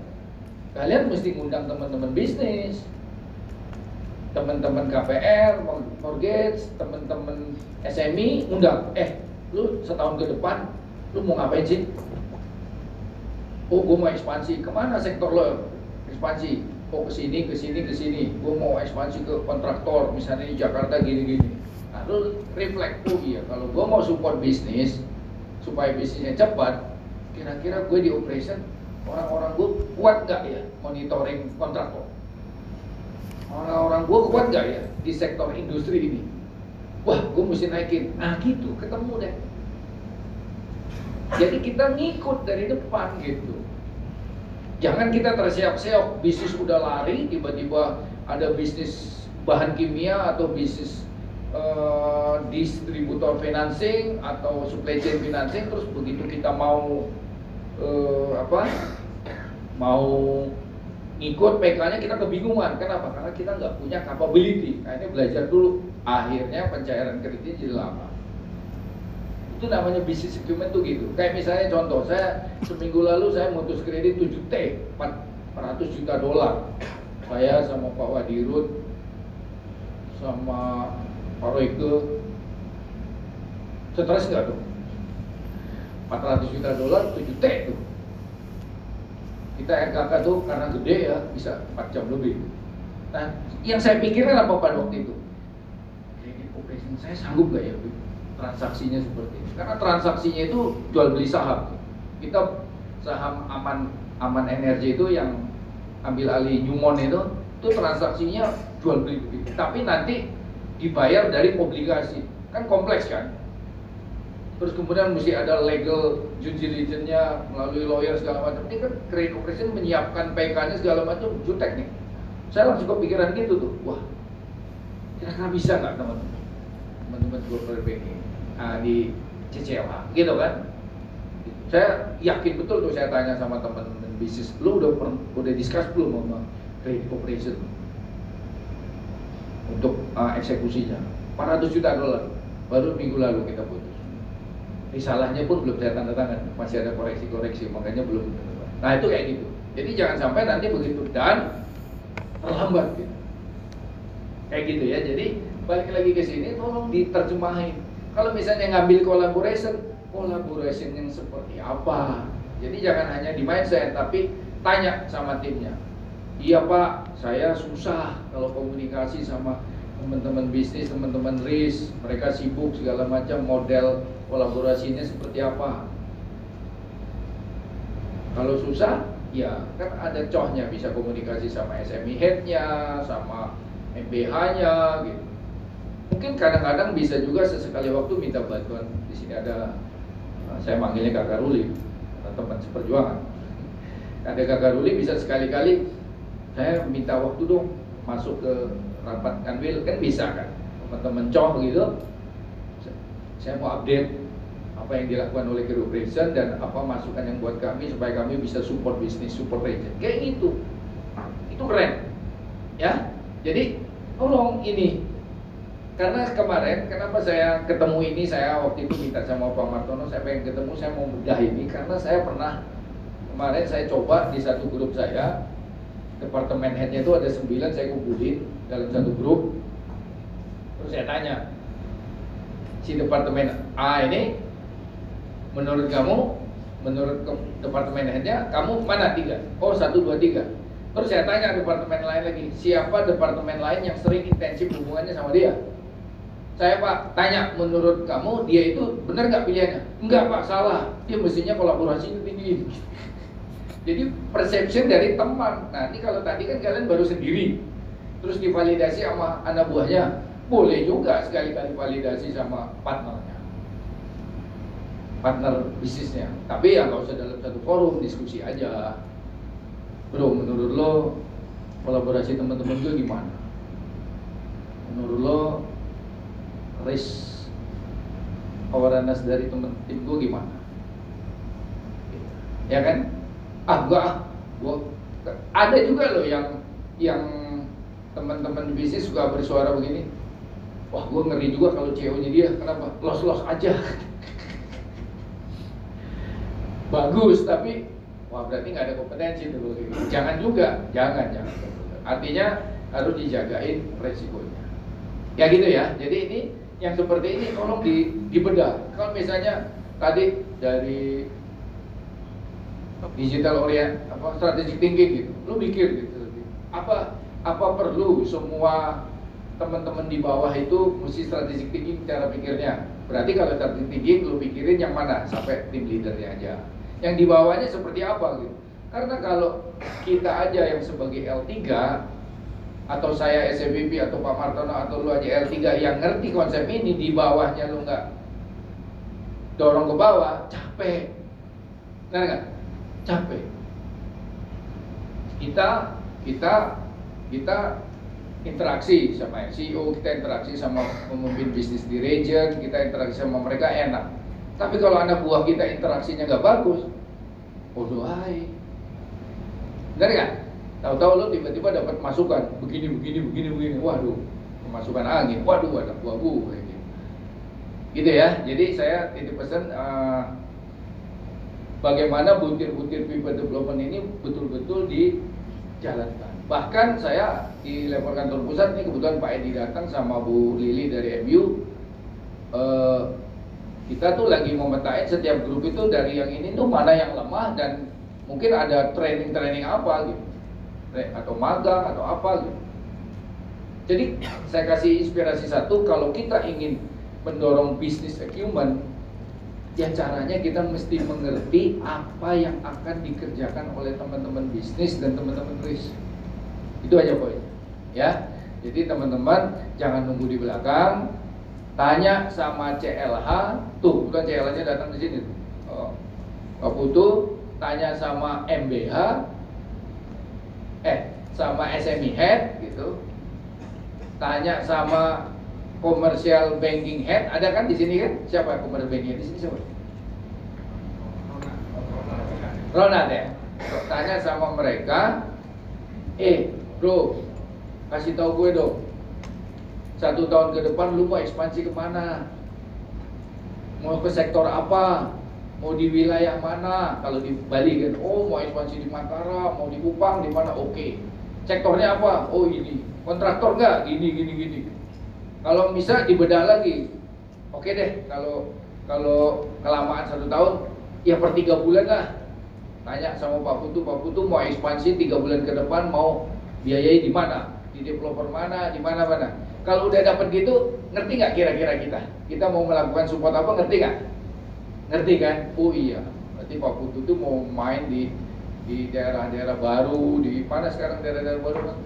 kalian mesti ngundang teman-teman bisnis teman-teman KPR, mortgage, teman-teman SMI undang. Eh lu setahun ke depan lu mau ngapain sih? Oh gue mau ekspansi. Ke mana sektor lo? Ekspansi. Oh ke sini ke sini ke sini. Gue mau ekspansi ke kontraktor misalnya di Jakarta gini-gini. Nah, lu reflect. Tuh iya kalau gue mau support bisnis supaya bisnisnya cepat, kira-kira gue di operation orang-orang gue kuat gak ya monitoring kontraktor? Orang-orang gue kuat gak ya di sektor industri ini? Wah, gue mesti naikin. Nah gitu, ketemu deh. Jadi kita ngikut dari depan gitu. Jangan kita terseok-seok bisnis udah lari, tiba-tiba ada bisnis bahan kimia atau bisnis uh, distributor financing atau supply chain financing terus begitu kita mau uh, apa mau ngikut PK-nya kita kebingungan. Kenapa? Karena kita nggak punya capability. Nah ini belajar dulu. Akhirnya pencairan kreditnya jadi lama. Itu namanya bisnis acumen tuh gitu. Kayak misalnya contoh saya seminggu lalu saya mutus kredit 7T 400 juta dolar. Saya sama Pak Wadirut sama Pak Royke stres nggak tuh? 400 juta dolar 7 T tuh kita RKK tuh karena gede ya bisa 4 jam lebih. Nah yang saya pikirkan apa pada waktu itu? Operation saya sanggup gak ya transaksinya seperti ini? Karena transaksinya itu jual beli saham. Kita saham aman aman energi itu yang ambil alih Newmont itu itu transaksinya jual beli tapi nanti dibayar dari obligasi. Kan kompleks kan terus kemudian mesti ada legal due diligence-nya melalui lawyer segala macam. Ini kan credit corporation menyiapkan PK-nya segala macam jutek nih saya langsung kepikiran gitu tuh. Wah kira-kira bisa nggak teman-teman? Teman-teman corporate banking nah, di CCLH gitu kan? Saya yakin betul tuh saya tanya sama teman-teman bisnis. Lu udah udah discuss belum sama credit corporation untuk uh, eksekusinya. 400 juta dolar. Baru minggu lalu kita putus risalahnya pun belum saya tanda tangan masih ada koreksi-koreksi makanya belum. Nah itu kayak gitu. Jadi jangan sampai nanti begitu dan terlambat gitu. kayak gitu ya. Jadi balik lagi ke sini tolong diterjemahin. Kalau misalnya ngambil collaboration collaboration yang seperti apa? Jadi jangan hanya di mindset tapi tanya sama timnya. Iya pak saya susah kalau komunikasi sama teman-teman bisnis, teman-teman risk, mereka sibuk segala macam model kolaborasinya seperti apa. Kalau susah, ya kan ada cohnya bisa komunikasi sama SME headnya, sama MBH-nya gitu. Mungkin kadang-kadang bisa juga sesekali waktu minta bantuan. Di sini ada saya manggilnya Kakak Ruli, teman seperjuangan. Ada Kakak Ruli bisa sekali-kali saya minta waktu dong masuk ke rapat kanwil kan bisa kan teman-teman coh gitu saya mau update apa yang dilakukan oleh Care Operation dan apa masukan yang buat kami supaya kami bisa support bisnis, support region. Kayak gitu. Itu keren. Ya. Jadi tolong ini karena kemarin kenapa saya ketemu ini saya waktu itu minta sama Pak Martono saya pengen ketemu saya mau bedah ini karena saya pernah kemarin saya coba di satu grup saya departemen headnya itu ada 9 saya kumpulin dalam satu grup. Terus saya tanya si departemen A ini menurut kamu menurut departemen headnya kamu mana tiga? Oh satu dua tiga. Terus saya tanya departemen lain lagi siapa departemen lain yang sering intensif hubungannya sama dia? Saya pak tanya menurut kamu dia itu benar nggak pilihannya? Enggak pak salah. Dia mestinya kolaborasi itu tinggi jadi perception dari teman. Nah ini kalau tadi kan kalian baru sendiri. Terus divalidasi sama anak buahnya. Boleh juga sekali-kali validasi sama partnernya. Partner bisnisnya. Tapi ya nggak usah dalam satu forum diskusi aja. Bro menurut lo kolaborasi teman-teman gue gimana? Menurut lo risk awareness dari temen tim gue gimana? Ya kan ah gua gua ada juga loh yang yang teman-teman bisnis suka bersuara begini. Wah gue ngeri juga kalau CEO nya dia. Kenapa? Los los aja. <laughs> Bagus tapi wah berarti nggak ada kompetensi tuh. Jangan juga. Jangan jangan. Artinya harus dijagain resikonya. Ya gitu ya. Jadi ini yang seperti ini tolong di, dibedah kalau misalnya tadi dari digital orient apa strategic thinking gitu. Lu mikir gitu. Apa apa perlu semua teman-teman di bawah itu mesti strategic thinking cara pikirnya? Berarti kalau strategic thinking lu pikirin yang mana? Sampai tim leadernya aja. Yang di bawahnya seperti apa gitu. Karena kalau kita aja yang sebagai L3 atau saya SMBP atau Pak Martono atau lu aja L3 yang ngerti konsep ini di bawahnya lu nggak dorong ke bawah capek. Benar capek. Kita kita kita interaksi sama CEO kita interaksi sama pemimpin bisnis di region kita interaksi sama mereka enak. Tapi kalau anak buah kita interaksinya nggak bagus bodoh aja benar nggak? Tahu-tahu lo tiba-tiba dapat masukan begini begini begini begini. Waduh pemasukan angin. Waduh ada buah buah gitu. gitu ya. Jadi saya titip pesan uh, bagaimana butir-butir people development ini betul-betul dijalankan. Bahkan saya di level kantor pusat ini kebetulan Pak Edi datang sama Bu Lili dari MU uh, kita tuh lagi memetain setiap grup itu dari yang ini tuh mana yang lemah dan mungkin ada training-training apa gitu. Atau magang atau apa gitu. Jadi saya kasih inspirasi satu kalau kita ingin mendorong bisnis acumen ya caranya kita mesti mengerti apa yang akan dikerjakan oleh teman-teman bisnis dan teman-teman risk. Itu aja poin. Ya. Jadi teman-teman jangan nunggu di belakang, tanya sama CLH, tuh bukan CLH-nya datang di sini. Oh, Pak Putu, tanya sama MBH, eh sama SME head gitu tanya sama commercial banking head ada kan di sini kan? Siapa commercial banking di sini siapa? Ronald ya. Tanya sama mereka. Eh bro kasih tahu gue dong. Satu tahun ke depan lu mau ekspansi ke mana? Mau ke sektor apa? Mau di wilayah mana? Kalau di Bali kan oh mau ekspansi di Mataram mau di Kupang di mana? Oke. Okay. sektornya apa? Oh ini. Kontraktor enggak gini gini gini kalau bisa dibedah lagi oke deh kalau kalau kelamaan satu tahun ya per tiga bulan lah. Tanya sama Pak Putu Pak Putu mau ekspansi tiga bulan ke depan mau biayai di mana? Di developer mana? Di mana mana? Kalau udah dapat gitu ngerti nggak kira-kira kita? Kita mau melakukan support apa ngerti nggak? Ngerti kan? Oh iya, berarti Pak Putu itu mau main di di daerah-daerah baru, di mana sekarang daerah-daerah baru?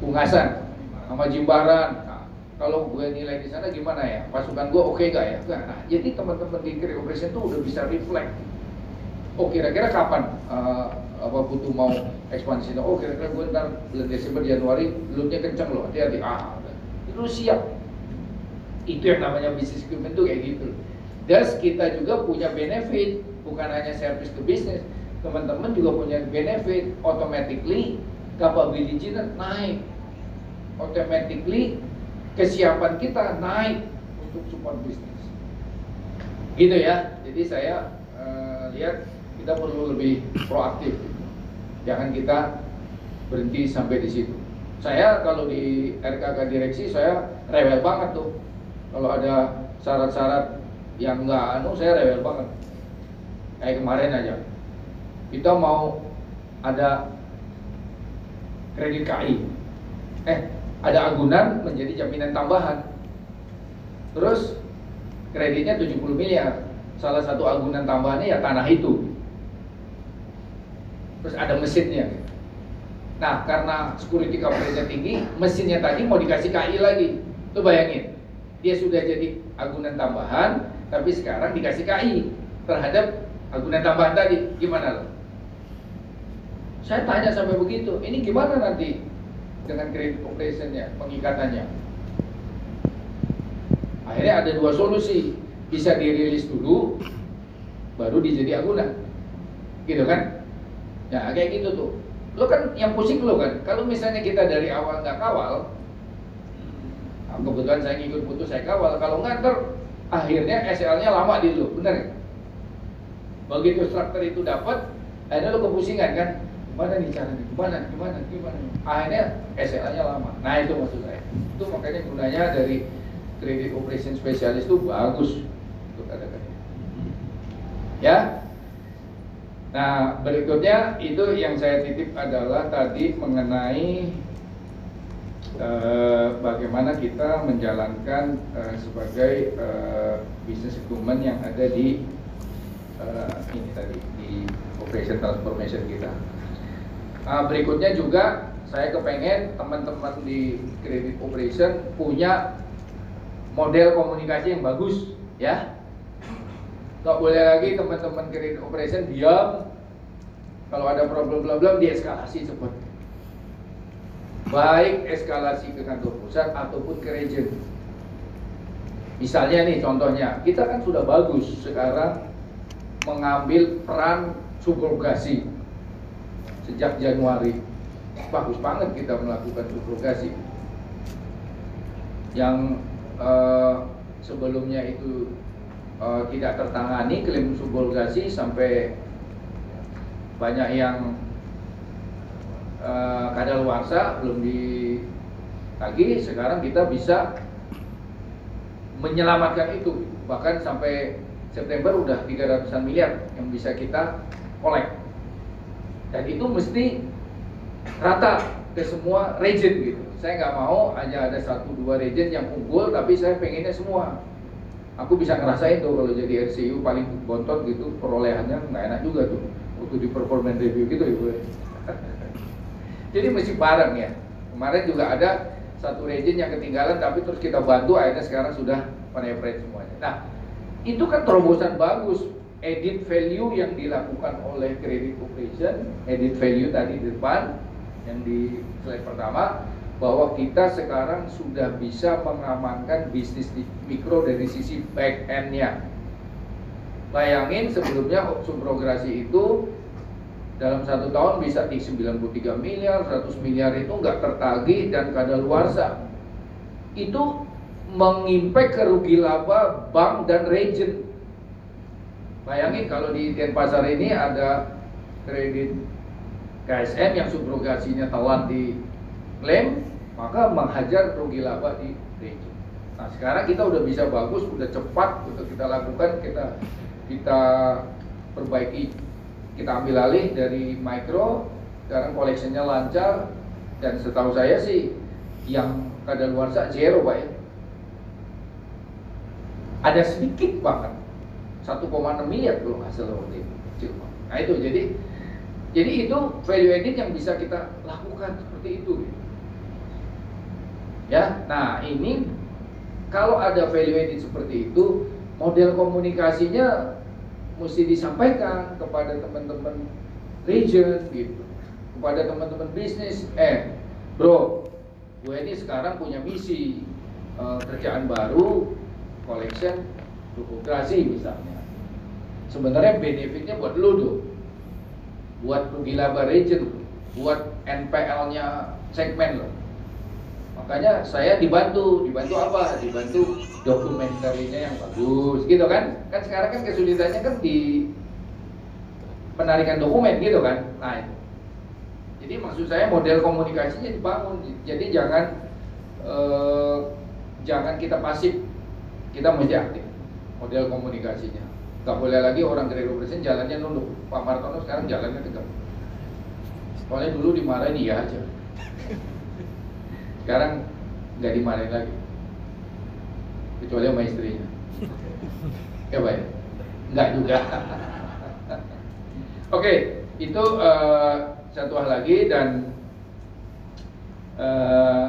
Ungasan, sama Jimbaran. Nah, kalau gue nilai di sana gimana ya? Pasukan gue oke okay gak ya? Nah, jadi teman-teman di Kiri Operation itu udah bisa reflect. Oh kira-kira kapan uh, apa butuh mau ekspansi? Oh kira-kira gue ntar bulan Desember Januari belumnya kenceng loh, hati-hati. Ah, itu siap. Itu yang namanya bisnis equipment tuh kayak gitu Thus kita juga punya benefit, bukan hanya service ke bisnis, teman-teman juga punya benefit, automatically capability naik, automatically kesiapan kita naik untuk support bisnis. Gitu ya, jadi saya eh, lihat kita perlu lebih proaktif, jangan kita berhenti sampai di situ. Saya kalau di RKK direksi saya rewel banget tuh, kalau ada syarat-syarat yang enggak anu saya rewel banget. Kayak kemarin aja. Kita mau ada kredit KI eh ada agunan menjadi jaminan tambahan. Terus kreditnya 70 miliar. Salah satu agunan tambahannya ya tanah itu. Terus ada mesinnya. Nah karena security coverage tinggi mesinnya tadi mau dikasih KI lagi. Tuh bayangin dia sudah jadi agunan tambahan tapi sekarang dikasih KI terhadap agunan tambahan tadi. Gimana loh saya tanya sampai begitu ini gimana nanti dengan credit operationnya pengikatannya akhirnya ada dua solusi. Bisa dirilis dulu baru dijadi agunan. Gitu kan? Ya kayak gitu tuh. Lo kan yang pusing lo kan? Kalau misalnya kita dari awal nggak kawal nah, kebetulan saya ngikut putus saya kawal. Kalau nganter akhirnya SL-nya lama di lu, benar ya? Begitu struktur itu dapat, akhirnya lu kepusingan kan? Gimana nih caranya? Gimana? Gimana? Gimana? Akhirnya SLA-nya lama. Nah itu maksud saya. Itu makanya gunanya dari credit operation specialist itu bagus untuk ada Ya. Nah berikutnya itu yang saya titip adalah tadi mengenai Eh, bagaimana kita menjalankan uh, sebagai uh, business equipment yang ada di uh, ini tadi di operation transformation kita. Uh, berikutnya juga saya kepengen teman-teman di credit operation punya model komunikasi yang bagus, ya. Gak boleh lagi teman-teman credit operation diam. Kalau ada problem-problem dieskalasi cepat baik eskalasi ke kantor pusat ataupun ke region. Misalnya nih contohnya, kita kan sudah bagus sekarang mengambil peran subrogasi sejak Januari. Bagus banget kita melakukan subrogasi. Yang eh, sebelumnya itu eh, tidak tertangani klaim subrogasi sampai banyak yang uh, kadaluarsa belum ditagih sekarang kita bisa menyelamatkan itu bahkan sampai September udah 300an miliar yang bisa kita kolek dan itu mesti rata ke semua region gitu. Saya nggak mau hanya ada satu dua region yang unggul tapi saya pengennya semua. Aku bisa ngerasain tuh kalau jadi RCU paling bontot gitu perolehannya nggak enak juga tuh. Waktu di performance review gitu ibu. <laughs> Jadi mesti bareng ya. Kemarin juga ada satu region yang ketinggalan tapi terus kita bantu akhirnya sekarang sudah penetrate semuanya. Nah, itu kan terobosan bagus edit value yang dilakukan oleh credit operation, edit value tadi di depan yang di slide pertama bahwa kita sekarang sudah bisa mengamankan bisnis di mikro dari sisi back end-nya. Bayangin sebelumnya subprograsi itu dalam satu tahun bisa di 93 miliar, 100 miliar itu nggak tertagih dan kadaluarsa. Itu mengimpact kerugi laba bank dan region. Bayangin kalau di Denpasar ini ada kredit KSM yang subrogasinya telat di klaim, maka menghajar rugi laba di region. Nah sekarang kita udah bisa bagus, udah cepat untuk kita lakukan, kita kita perbaiki kita ambil alih dari micro sekarang collectionnya lancar dan setahu saya sih yang kadaluarsa zero pak ya ada sedikit banget 1,6 miliar belum hasil waktu itu nah itu. Jadi jadi itu value added yang bisa kita lakukan seperti itu ya nah ini kalau ada value added seperti itu model komunikasinya mesti disampaikan kepada teman-teman region gitu. Kepada teman-teman bisnis eh bro gue ini sekarang punya misi uh, kerjaan baru collection fluktuasi misalnya. Sebenarnya benefitnya buat lu tuh, buat rugi laba region, buat NPL-nya segmen loh. Makanya saya dibantu, dibantu apa? Dibantu dokumentarinya yang bagus, gitu kan? Kan sekarang kan kesulitannya kan di penarikan dokumen gitu kan? Nah, itu. jadi maksud saya model komunikasinya dibangun. Jadi jangan eh, jangan kita pasif, kita mesti aktif model komunikasinya. Gak boleh lagi orang dari presiden jalannya nunduk. Pak Martono sekarang jalannya tegak. Soalnya dulu dimarahin iya aja. Sekarang nggak dimarahin lagi. Kecuali sama istrinya. Ya baik. Nggak juga. <laughs> Oke, itu eh, satu hal lagi dan eh,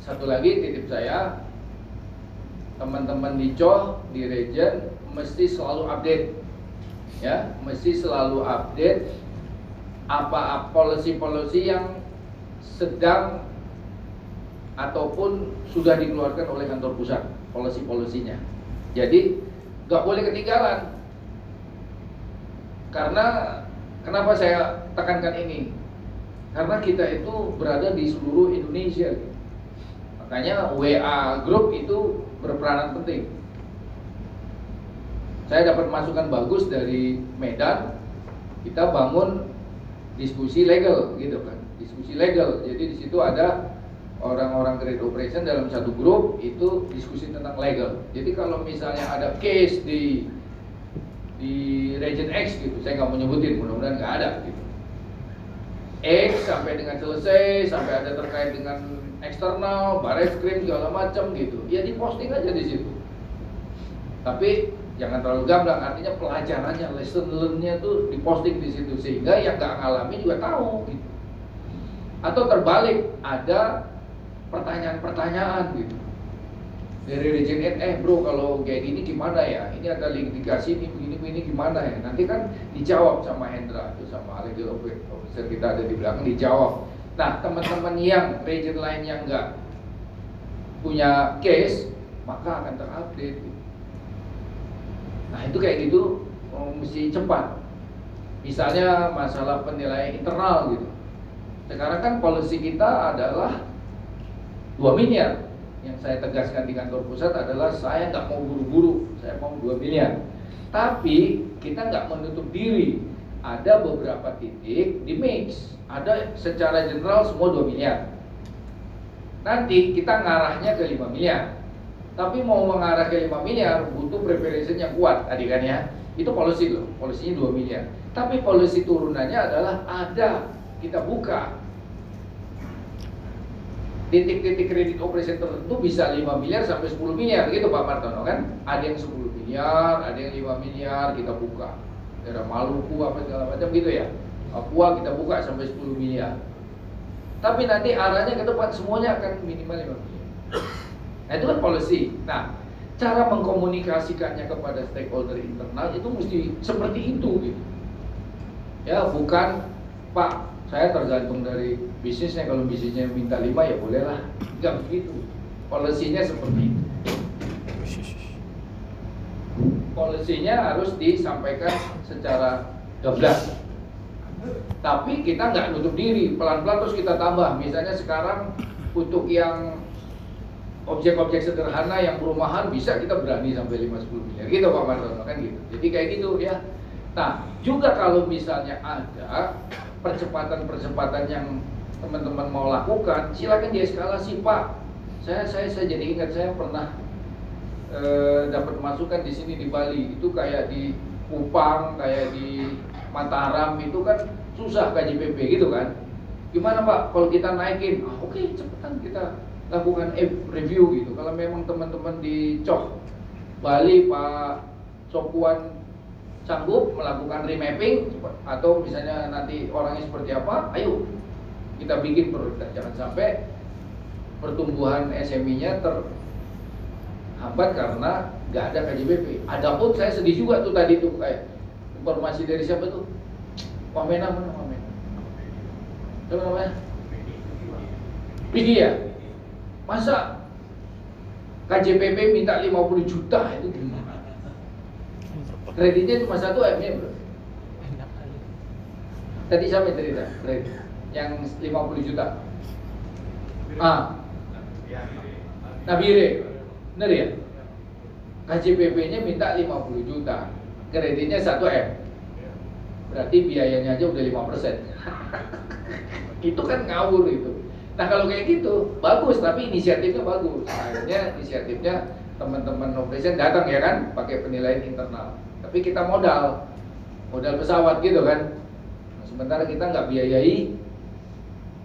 satu lagi titip saya teman-teman di COH di region mesti selalu update. Ya mesti selalu update apa policy-policy yang sedang ataupun sudah dikeluarkan oleh kantor pusat policy-polisinya jadi nggak boleh ketinggalan. Karena kenapa saya tekankan ini? Karena kita itu berada di seluruh Indonesia. Makanya WA Group itu berperanan penting saya dapat masukan bagus dari Medan kita bangun diskusi legal gitu kan diskusi legal. Jadi di situ ada orang-orang trade operation dalam satu grup itu diskusi tentang legal. Jadi kalau misalnya ada case di di region X gitu saya nggak mau nyebutin mudah-mudahan nggak ada gitu. X sampai dengan selesai sampai ada terkait dengan eksternal baris krim segala macam gitu. Ya diposting aja di situ. Tapi jangan terlalu gamblang artinya pelajarannya lesson learn-nya tuh diposting di situ. Sehingga yang nggak ngalami juga tahu gitu. Atau terbalik ada pertanyaan-pertanyaan gitu. Dari N, eh bro kalau kayak gini gimana ya? Ini ada litigasi ini begini begini gimana ya? Nanti kan dijawab sama Hendra itu sama legal officer kita ada di belakang dijawab. Nah teman-teman yang region lain yang nggak punya case maka akan terupdate gitu. Nah itu kayak gitu oh, mesti cepat. Misalnya masalah penilaian internal gitu. Sekarang kan polisi kita adalah 2 miliar. Yang saya tegaskan di kantor pusat adalah saya nggak mau buru-buru, saya mau 2 miliar. Tapi kita nggak menutup diri. Ada beberapa titik di mix. Ada secara general semua 2 miliar. Nanti kita ngarahnya ke 5 miliar tapi mau mengarah ke 5 miliar butuh preparation yang kuat tadi kan ya. Itu polisi loh polisinya 2 miliar. Tapi polisi turunannya adalah ada kita buka. Titik-titik kredit operation tertentu bisa 5 miliar sampai 10 miliar gitu Pak Martono kan? Ada yang 10 miliar ada yang 5 miliar kita buka. Daerah Maluku apa segala macam gitu ya. Papua kita buka sampai 10 miliar. Tapi nanti arahnya ke depan semuanya akan minimal 5 miliar Nah, itu kan policy. Nah, cara mengkomunikasikannya kepada stakeholder internal itu mesti seperti itu gitu. Ya, bukan Pak, saya tergantung dari bisnisnya kalau bisnisnya minta lima ya bolehlah. Enggak begitu. Polisinya seperti itu. Polisinya harus disampaikan secara gablas. Tapi kita nggak nutup diri, pelan-pelan terus kita tambah. Misalnya sekarang untuk yang objek-objek sederhana yang perumahan bisa kita berani sampai 5-10 miliar. Gitu Pak Martono kan gitu. Jadi kayak gitu ya. Nah juga kalau misalnya ada percepatan-percepatan yang teman-teman mau lakukan silakan dieskalasi Pak. Saya saya saya jadi ingat saya pernah e, dapat masukan di sini di Bali. Itu kayak di Kupang kayak di Mataram itu kan susah KJPP gitu kan. Gimana Pak kalau kita naikin? Ah, oke okay, cepetan kita lakukan review gitu. Kalau memang teman-teman di Cok Bali Pak Sokuan sanggup melakukan remapping atau misalnya nanti orangnya seperti apa, ayo kita bikin prioritas. Jangan sampai pertumbuhan SMI-nya terhambat karena nggak ada KJBP. Adapun saya sedih juga tuh tadi tuh kayak informasi dari siapa tuh? Wamena mana Wamena? Siapa namanya? Pidi ya? Masa KJPP minta 50 juta itu gimana? Kreditnya cuma satu M-nya bro. Tadi yang cerita? Kredit yang 50 juta. Ah, Nabire, bener ya? KJPP-nya minta 50 juta, kreditnya 1 M. Berarti biayanya aja udah 5 persen. <laughs> itu kan ngawur itu. Nah kalau kayak gitu bagus, tapi inisiatifnya bagus. Akhirnya inisiatifnya teman-teman operation datang ya kan, pakai penilaian internal. Tapi kita modal, modal pesawat gitu kan. Nah, sementara kita nggak biayai,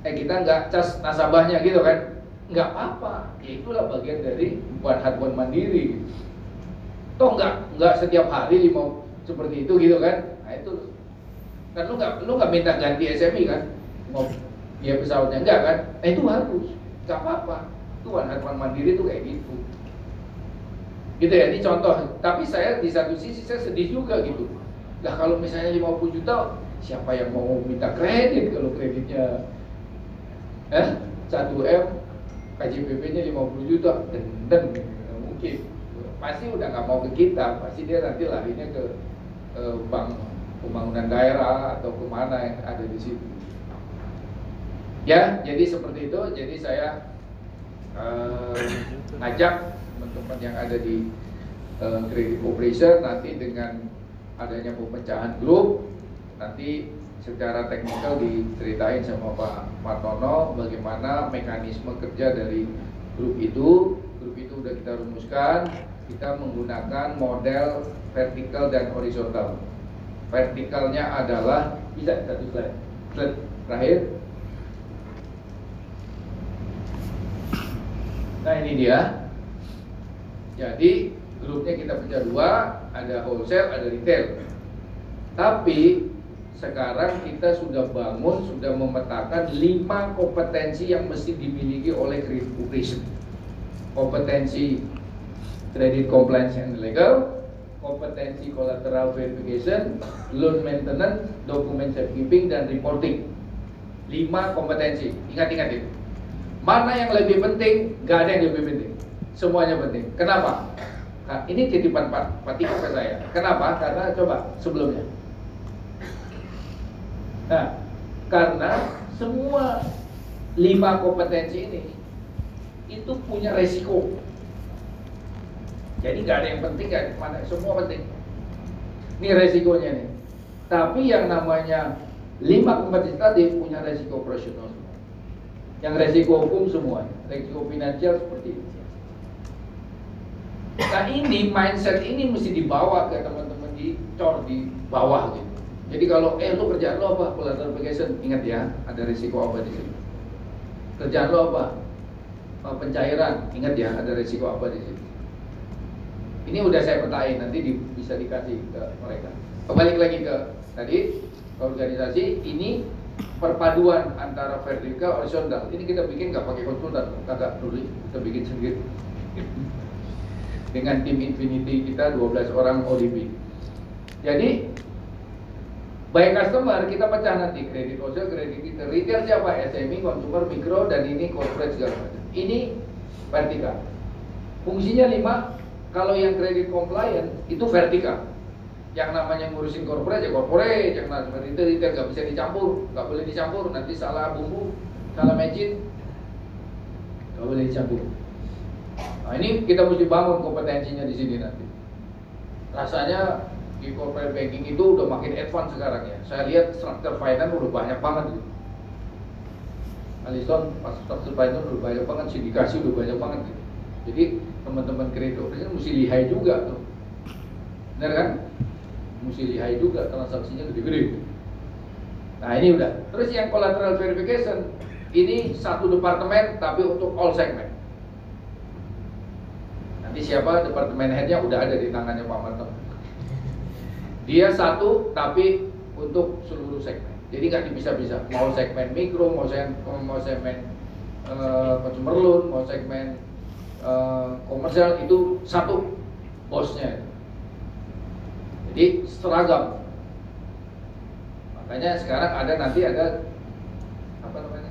eh kita nggak cas nasabahnya gitu kan, nggak apa-apa. Ya itulah bagian dari buat hardware mandiri. Toh nggak nggak setiap hari mau seperti itu gitu kan. Nah itu kan lu nggak lu nggak minta ganti SMI kan, biaya pesawatnya enggak kan? Eh itu bagus, nggak apa-apa. Itu one hardware mandiri tuh kayak gitu. Gitu ya ini contoh. Tapi saya di satu sisi saya sedih juga gitu. Lah kalau misalnya 50 juta siapa yang mau minta kredit kalau kreditnya? Eh? 1 M KJPP nya 50 juta. Nggak mungkin. Pasti udah nggak mau ke kita. Pasti dia nanti larinya ke, ke bank pembangunan daerah atau ke mana yang ada di situ ya jadi seperti itu. Jadi saya eh, ngajak teman-teman yang ada di credit operation nanti dengan adanya pemecahan grup nanti secara teknikal diceritain sama Pak Martono bagaimana mekanisme kerja dari grup itu. Grup itu udah kita rumuskan kita menggunakan model vertikal dan horizontal. Vertikalnya adalah bisa satu slide. Slide terakhir nah ini dia jadi grupnya kita pecah dua, ada wholesale, ada retail. Tapi sekarang kita sudah bangun, sudah memetakan lima kompetensi yang mesti dimiliki oleh credit operation. Kompetensi credit compliance and legal, kompetensi collateral verification, loan maintenance, document safekeeping, dan reporting. Lima kompetensi. Ingat-ingat itu. Mana yang lebih penting? Gak ada yang lebih penting semuanya penting. Kenapa? Nah, ini titipan Pak Patiko ke saya. Kenapa? Karena coba sebelumnya. Nah, karena semua lima kompetensi ini itu punya resiko. Jadi nggak ada yang penting, nggak mana semua penting. Ini resikonya nih. Tapi yang namanya lima kompetensi tadi punya resiko semua. Yang resiko hukum semua, resiko finansial seperti itu. Nah ini mindset ini mesti dibawa ke teman-teman di cor di bawah gitu. Jadi kalau eh lu kerjaan lo apa? Collateral application, ingat ya, ada risiko apa di sini. Kerjaan lo apa? Pencairan, ingat ya, ada risiko apa di sini. Ini udah saya petain, nanti di, bisa dikasih ke mereka. Kembali lagi ke tadi organisasi ini perpaduan antara vertikal horizontal. Ini kita bikin nggak pakai konsultan, kagak perlu kita bikin sendiri dengan tim Infinity kita 12 orang ODB. Jadi baik customer kita pecah nanti kredit wholesale, kredit kita retail siapa SME, consumer, mikro dan ini corporate segala macam. Ini vertikal. Fungsinya lima. Kalau yang kredit compliant itu vertikal. Yang namanya ngurusin corporate ya corporate, yang namanya retail retail nggak bisa dicampur, nggak boleh dicampur. Nanti salah bumbu, salah magic, nggak boleh dicampur. Nah ini kita mesti bangun kompetensinya di sini nanti. Rasanya di corporate banking itu udah makin advance sekarang ya. Saya lihat structure finance udah banyak banget gitu. Alison pas structure finance udah banyak banget, sindikasi udah banyak banget gitu. Jadi teman-teman kredit operation mesti lihai juga tuh. Benar kan? Mesti lihai juga transaksinya gede-gede. Nah ini udah. Terus yang collateral verification ini satu departemen tapi untuk all segment. Nanti siapa departemen headnya udah ada di tangannya Pak Marto. Dia satu tapi untuk seluruh segmen. Jadi nggak dipisah-pisah. Mau segmen mikro, mau segmen, mau segmen uh, consumer loan, mau segmen uh, komersial itu satu bosnya. Jadi seragam. Makanya sekarang ada nanti ada apa namanya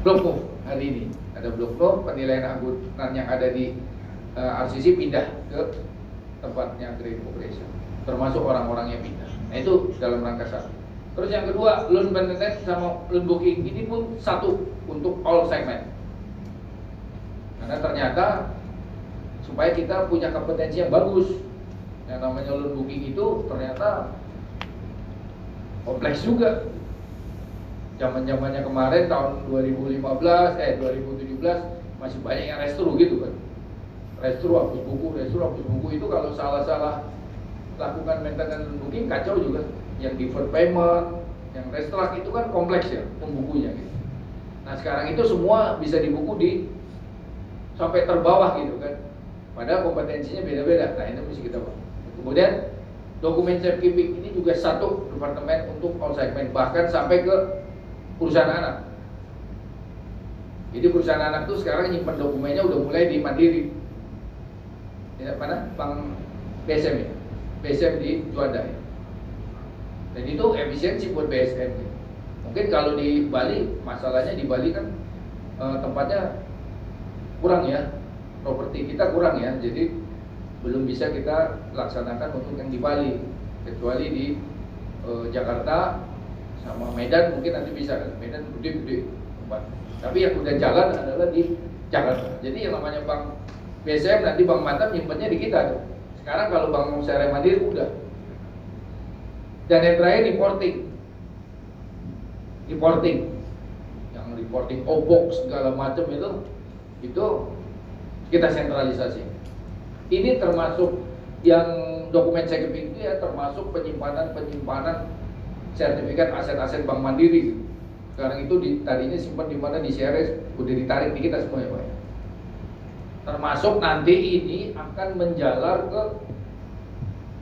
blok hari ini. Ada blok blok penilaian angkutan yang ada di uh, eh, RCC pindah ke tempatnya grade operation termasuk orang-orang yang pindah. Nah itu dalam rangka satu. Terus yang kedua loan maintenance sama loan booking. Ini pun satu untuk all segment. Karena ternyata supaya kita punya kompetensi yang bagus yang namanya loan booking itu ternyata kompleks juga. Zaman zamannya kemarin tahun 2015 eh 2017 masih banyak yang restru gitu kan restru hapus buku restru hapus buku. Itu kalau salah-salah lakukan maintenance booking kacau juga. Yang deferred payment yang restruct itu kan kompleks ya pembukunya gitu. Nah sekarang itu semua bisa dibuku di sampai terbawah gitu kan. Padahal kompetensinya beda-beda. Nah itu mesti kita bahas kemudian dokumen safekeeping ini juga satu departemen untuk all segment bahkan sampai ke perusahaan anak. Jadi perusahaan anak tuh sekarang nyimpan dokumennya udah mulai di Mandiri. Ya, mana? Bank BSM ya. BSM di Juanda ya. Dan itu efisiensi buat BSM. Ya. Mungkin kalau di Bali, masalahnya di Bali kan e, tempatnya kurang ya. Properti kita kurang ya. Jadi belum bisa kita laksanakan untuk yang di Bali. Kecuali di e, Jakarta sama Medan mungkin nanti bisa kan. Medan gede-gede tempat. Tapi yang udah jalan adalah di Jakarta. Jadi yang namanya Bank BSM nanti Bank Mantap nyimpennya di kita tuh. Sekarang kalau Bank Syariah Mandiri udah. Dan yang terakhir reporting reporting yang reporting obox segala macam itu itu kita sentralisasi ini termasuk yang dokumen checkping itu ya termasuk penyimpanan penyimpanan sertifikat aset-aset Bank Mandiri. Sekarang itu di, tadinya simpan di mana di CRS, udah ditarik di kita semua ya Pak. Termasuk nanti ini akan menjalar ke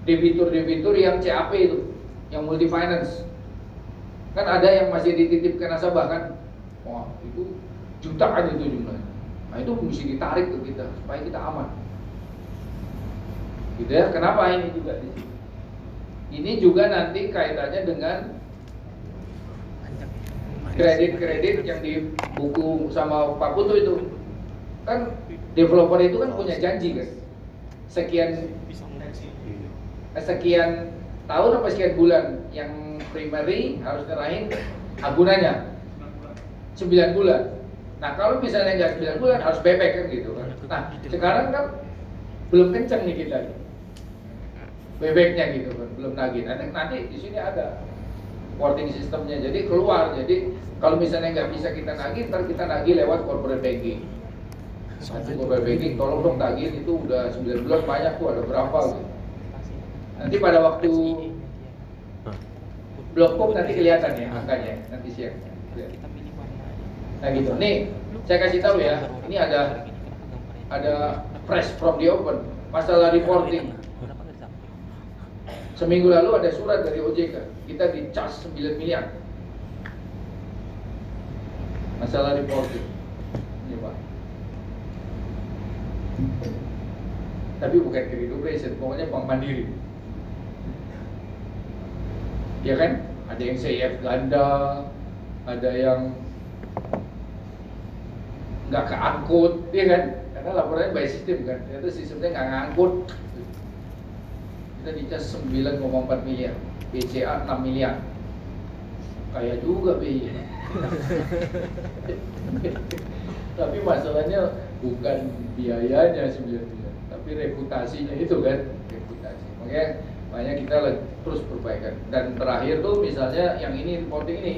debitur-debitur yang CAP itu, yang multi finance. Kan ada yang masih dititipkan nasabah kan, wah itu jutaan itu jumlahnya. Nah itu mesti ditarik ke kita supaya kita aman. Gitu ya, kenapa ini juga di sini? Ini juga nanti kaitannya dengan kredit-kredit yang di buku sama Pak Putu itu. Kan developer itu kan punya janji kan. Sekian sekian tahun apa sekian bulan yang primary harus nyerahin agunannya 9 bulan. Nah kalau misalnya nggak 9 bulan harus bebek kan gitu kan. Nah sekarang kan belum kencang nih kita bebeknya gitu kan belum nagih. Nanti nanti di sini ada reporting sistemnya jadi keluar. Jadi kalau misalnya nggak bisa kita nagih ntar kita nagih lewat corporate banking. Nanti corporate banking tolong dong tagih itu udah 9 bulan banyak tuh ada berapa gitu. Nanti pada waktu blok nanti kelihatan ya angkanya nanti siang nah gitu. Nih saya kasih tahu ya ini ada ada fresh from the open masalah reporting Seminggu lalu ada surat dari OJK, kita dicas 9 miliar. Masalah reporting. Ini Pak. Tapi bukan kredit operation, pokoknya bank mandiri. Ya kan? Ada yang CF ganda, ada yang nggak keangkut, ya kan? Karena laporannya by system kan, ternyata sistemnya nggak ngangkut dicas 9,4 miliar. BCA 6 miliar. Kaya juga BI <laughs> tapi masalahnya bukan biayanya 9 miliar tapi reputasinya itu kan reputasi. Makanya banyak kita terus perbaikan. Dan terakhir tuh misalnya yang ini reporting ini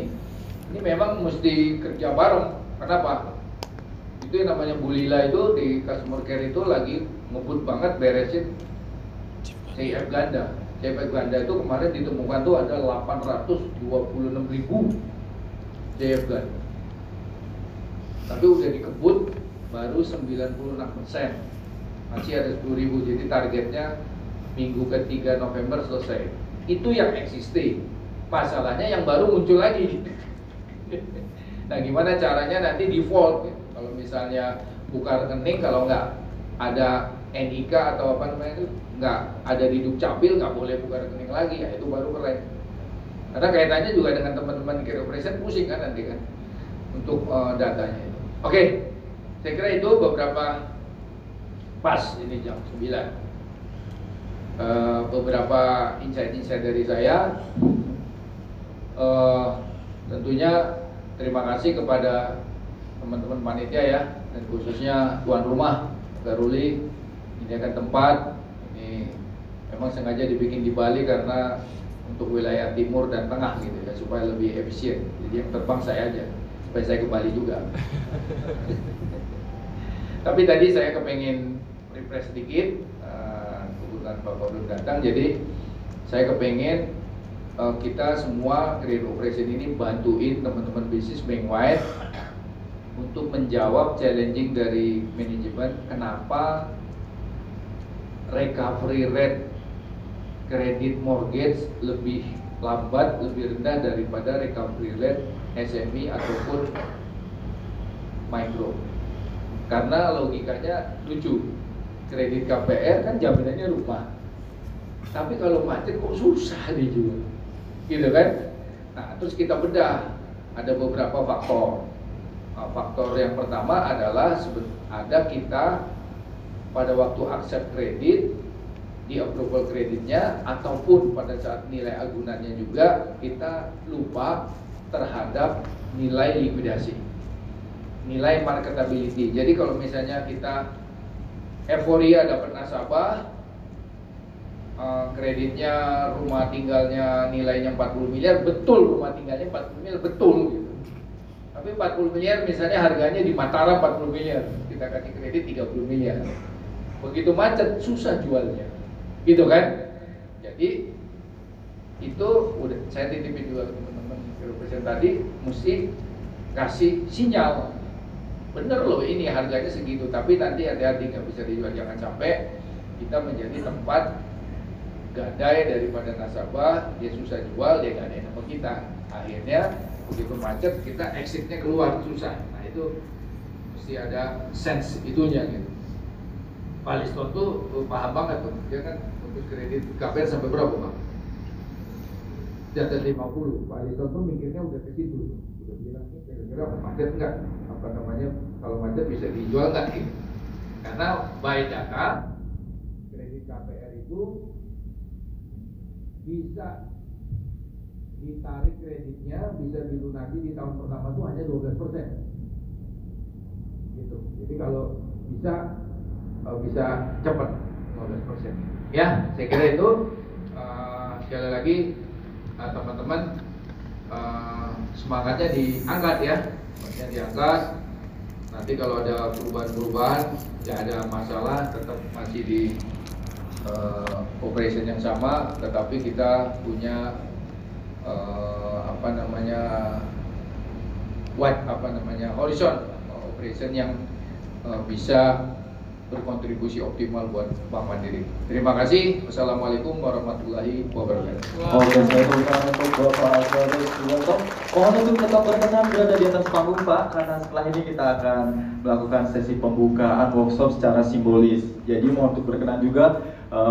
ini memang mesti kerja bareng. Kenapa? Itu yang namanya Bulila itu di customer care itu lagi ngebut banget beresin CIF ganda. CIF ganda itu kemarin ditemukan tuh ada 826 ribu CIF ganda. Tapi udah dikebut baru 96 persen. Masih ada 10 ribu, jadi targetnya minggu ketiga November selesai. Itu yang existing. Masalahnya yang baru muncul lagi. <laughs> nah gimana caranya nanti default kalau misalnya buka rekening kalau nggak ada NIK atau apa namanya itu nggak ada di dukcapil nggak boleh buka rekening lagi. Ya itu baru keren. Karena kaitannya juga dengan teman-teman operation pusing kan nanti kan untuk uh, datanya itu. Oke saya kira itu beberapa pas ini jam 9 eh, beberapa insight-insight dari saya. Eh, tentunya terima kasih kepada teman-teman panitia ya dan khususnya tuan rumah Garuli menyediakan tempat ini memang sengaja dibikin di Bali karena untuk wilayah timur dan tengah gitu ya supaya lebih efisien. Jadi yang terbang saya aja supaya saya ke Bali juga. <laughs> Tapi tadi saya kepengen refresh sedikit eh, kebetulan Bapak belum datang jadi saya kepengen eh, kita semua Green Operation ini bantuin teman-teman bisnis bank-wide untuk menjawab challenging dari manajemen kenapa recovery rate kredit mortgage lebih lambat, lebih rendah daripada recovery rate SME ataupun micro. Karena logikanya lucu. Kredit KPR kan jaminannya rumah. Tapi kalau macet kok susah dijual. Gitu kan? Nah, terus kita bedah ada beberapa faktor. Nah, faktor yang pertama adalah ada kita pada waktu accept kredit di approval kreditnya ataupun pada saat nilai agunannya juga kita lupa terhadap nilai likuidasi. Nilai marketability. Jadi kalau misalnya kita euforia dapat nasabah eh, kreditnya rumah tinggalnya nilainya 40 miliar betul rumah tinggalnya 40 miliar betul gitu. Tapi 40 miliar misalnya harganya di Mataram 40 miliar kita kasih kredit 30 miliar begitu macet susah jualnya. Gitu kan? Jadi itu udah saya titipin juga ke teman-teman represent tadi mesti kasih sinyal. Bener loh ini harganya segitu tapi nanti hati-hati nggak bisa dijual jangan sampai kita menjadi tempat gadai daripada nasabah dia susah jual dia gadai sama kita. Akhirnya begitu macet kita exitnya keluar susah. Nah itu mesti ada sense itunya gitu Pak Liston tuh tuh paham banget tuh. Dia kan untuk kredit KPR sampai berapa bang? Di atas 50 Pak Liston tuh mikirnya udah ke situ. Udah bilang ini kira-kira macet nggak? Apa namanya kalau macet bisa dijual nggak? Karena by data kredit KPR itu bisa ditarik kreditnya bisa dilunasi di tahun pertama tuh hanya 12 persen. Gitu. Jadi kalau bisa eh, bisa cepat 12 persen. Ya saya kira itu. Eh, sekali lagi eh, teman-teman eh, semangatnya diangkat ya. Semangatnya diangkat. Nanti kalau ada perubahan-perubahan tidak ada masalah tetap masih di eh, operation yang sama tetapi kita punya eh, apa namanya wide apa namanya horizon operation yang eh, bisa berkontribusi optimal buat Bank Mandiri. Terima kasih. Wassalamualaikum warahmatullahi wabarakatuh. Oke, saya berikan untuk Bapak Alvarez Suwanto. Mohon untuk tetap berkenan berada di atas panggung Pak, karena setelah ini kita akan melakukan sesi pembukaan workshop secara simbolis. Jadi mohon untuk berkenan juga eh,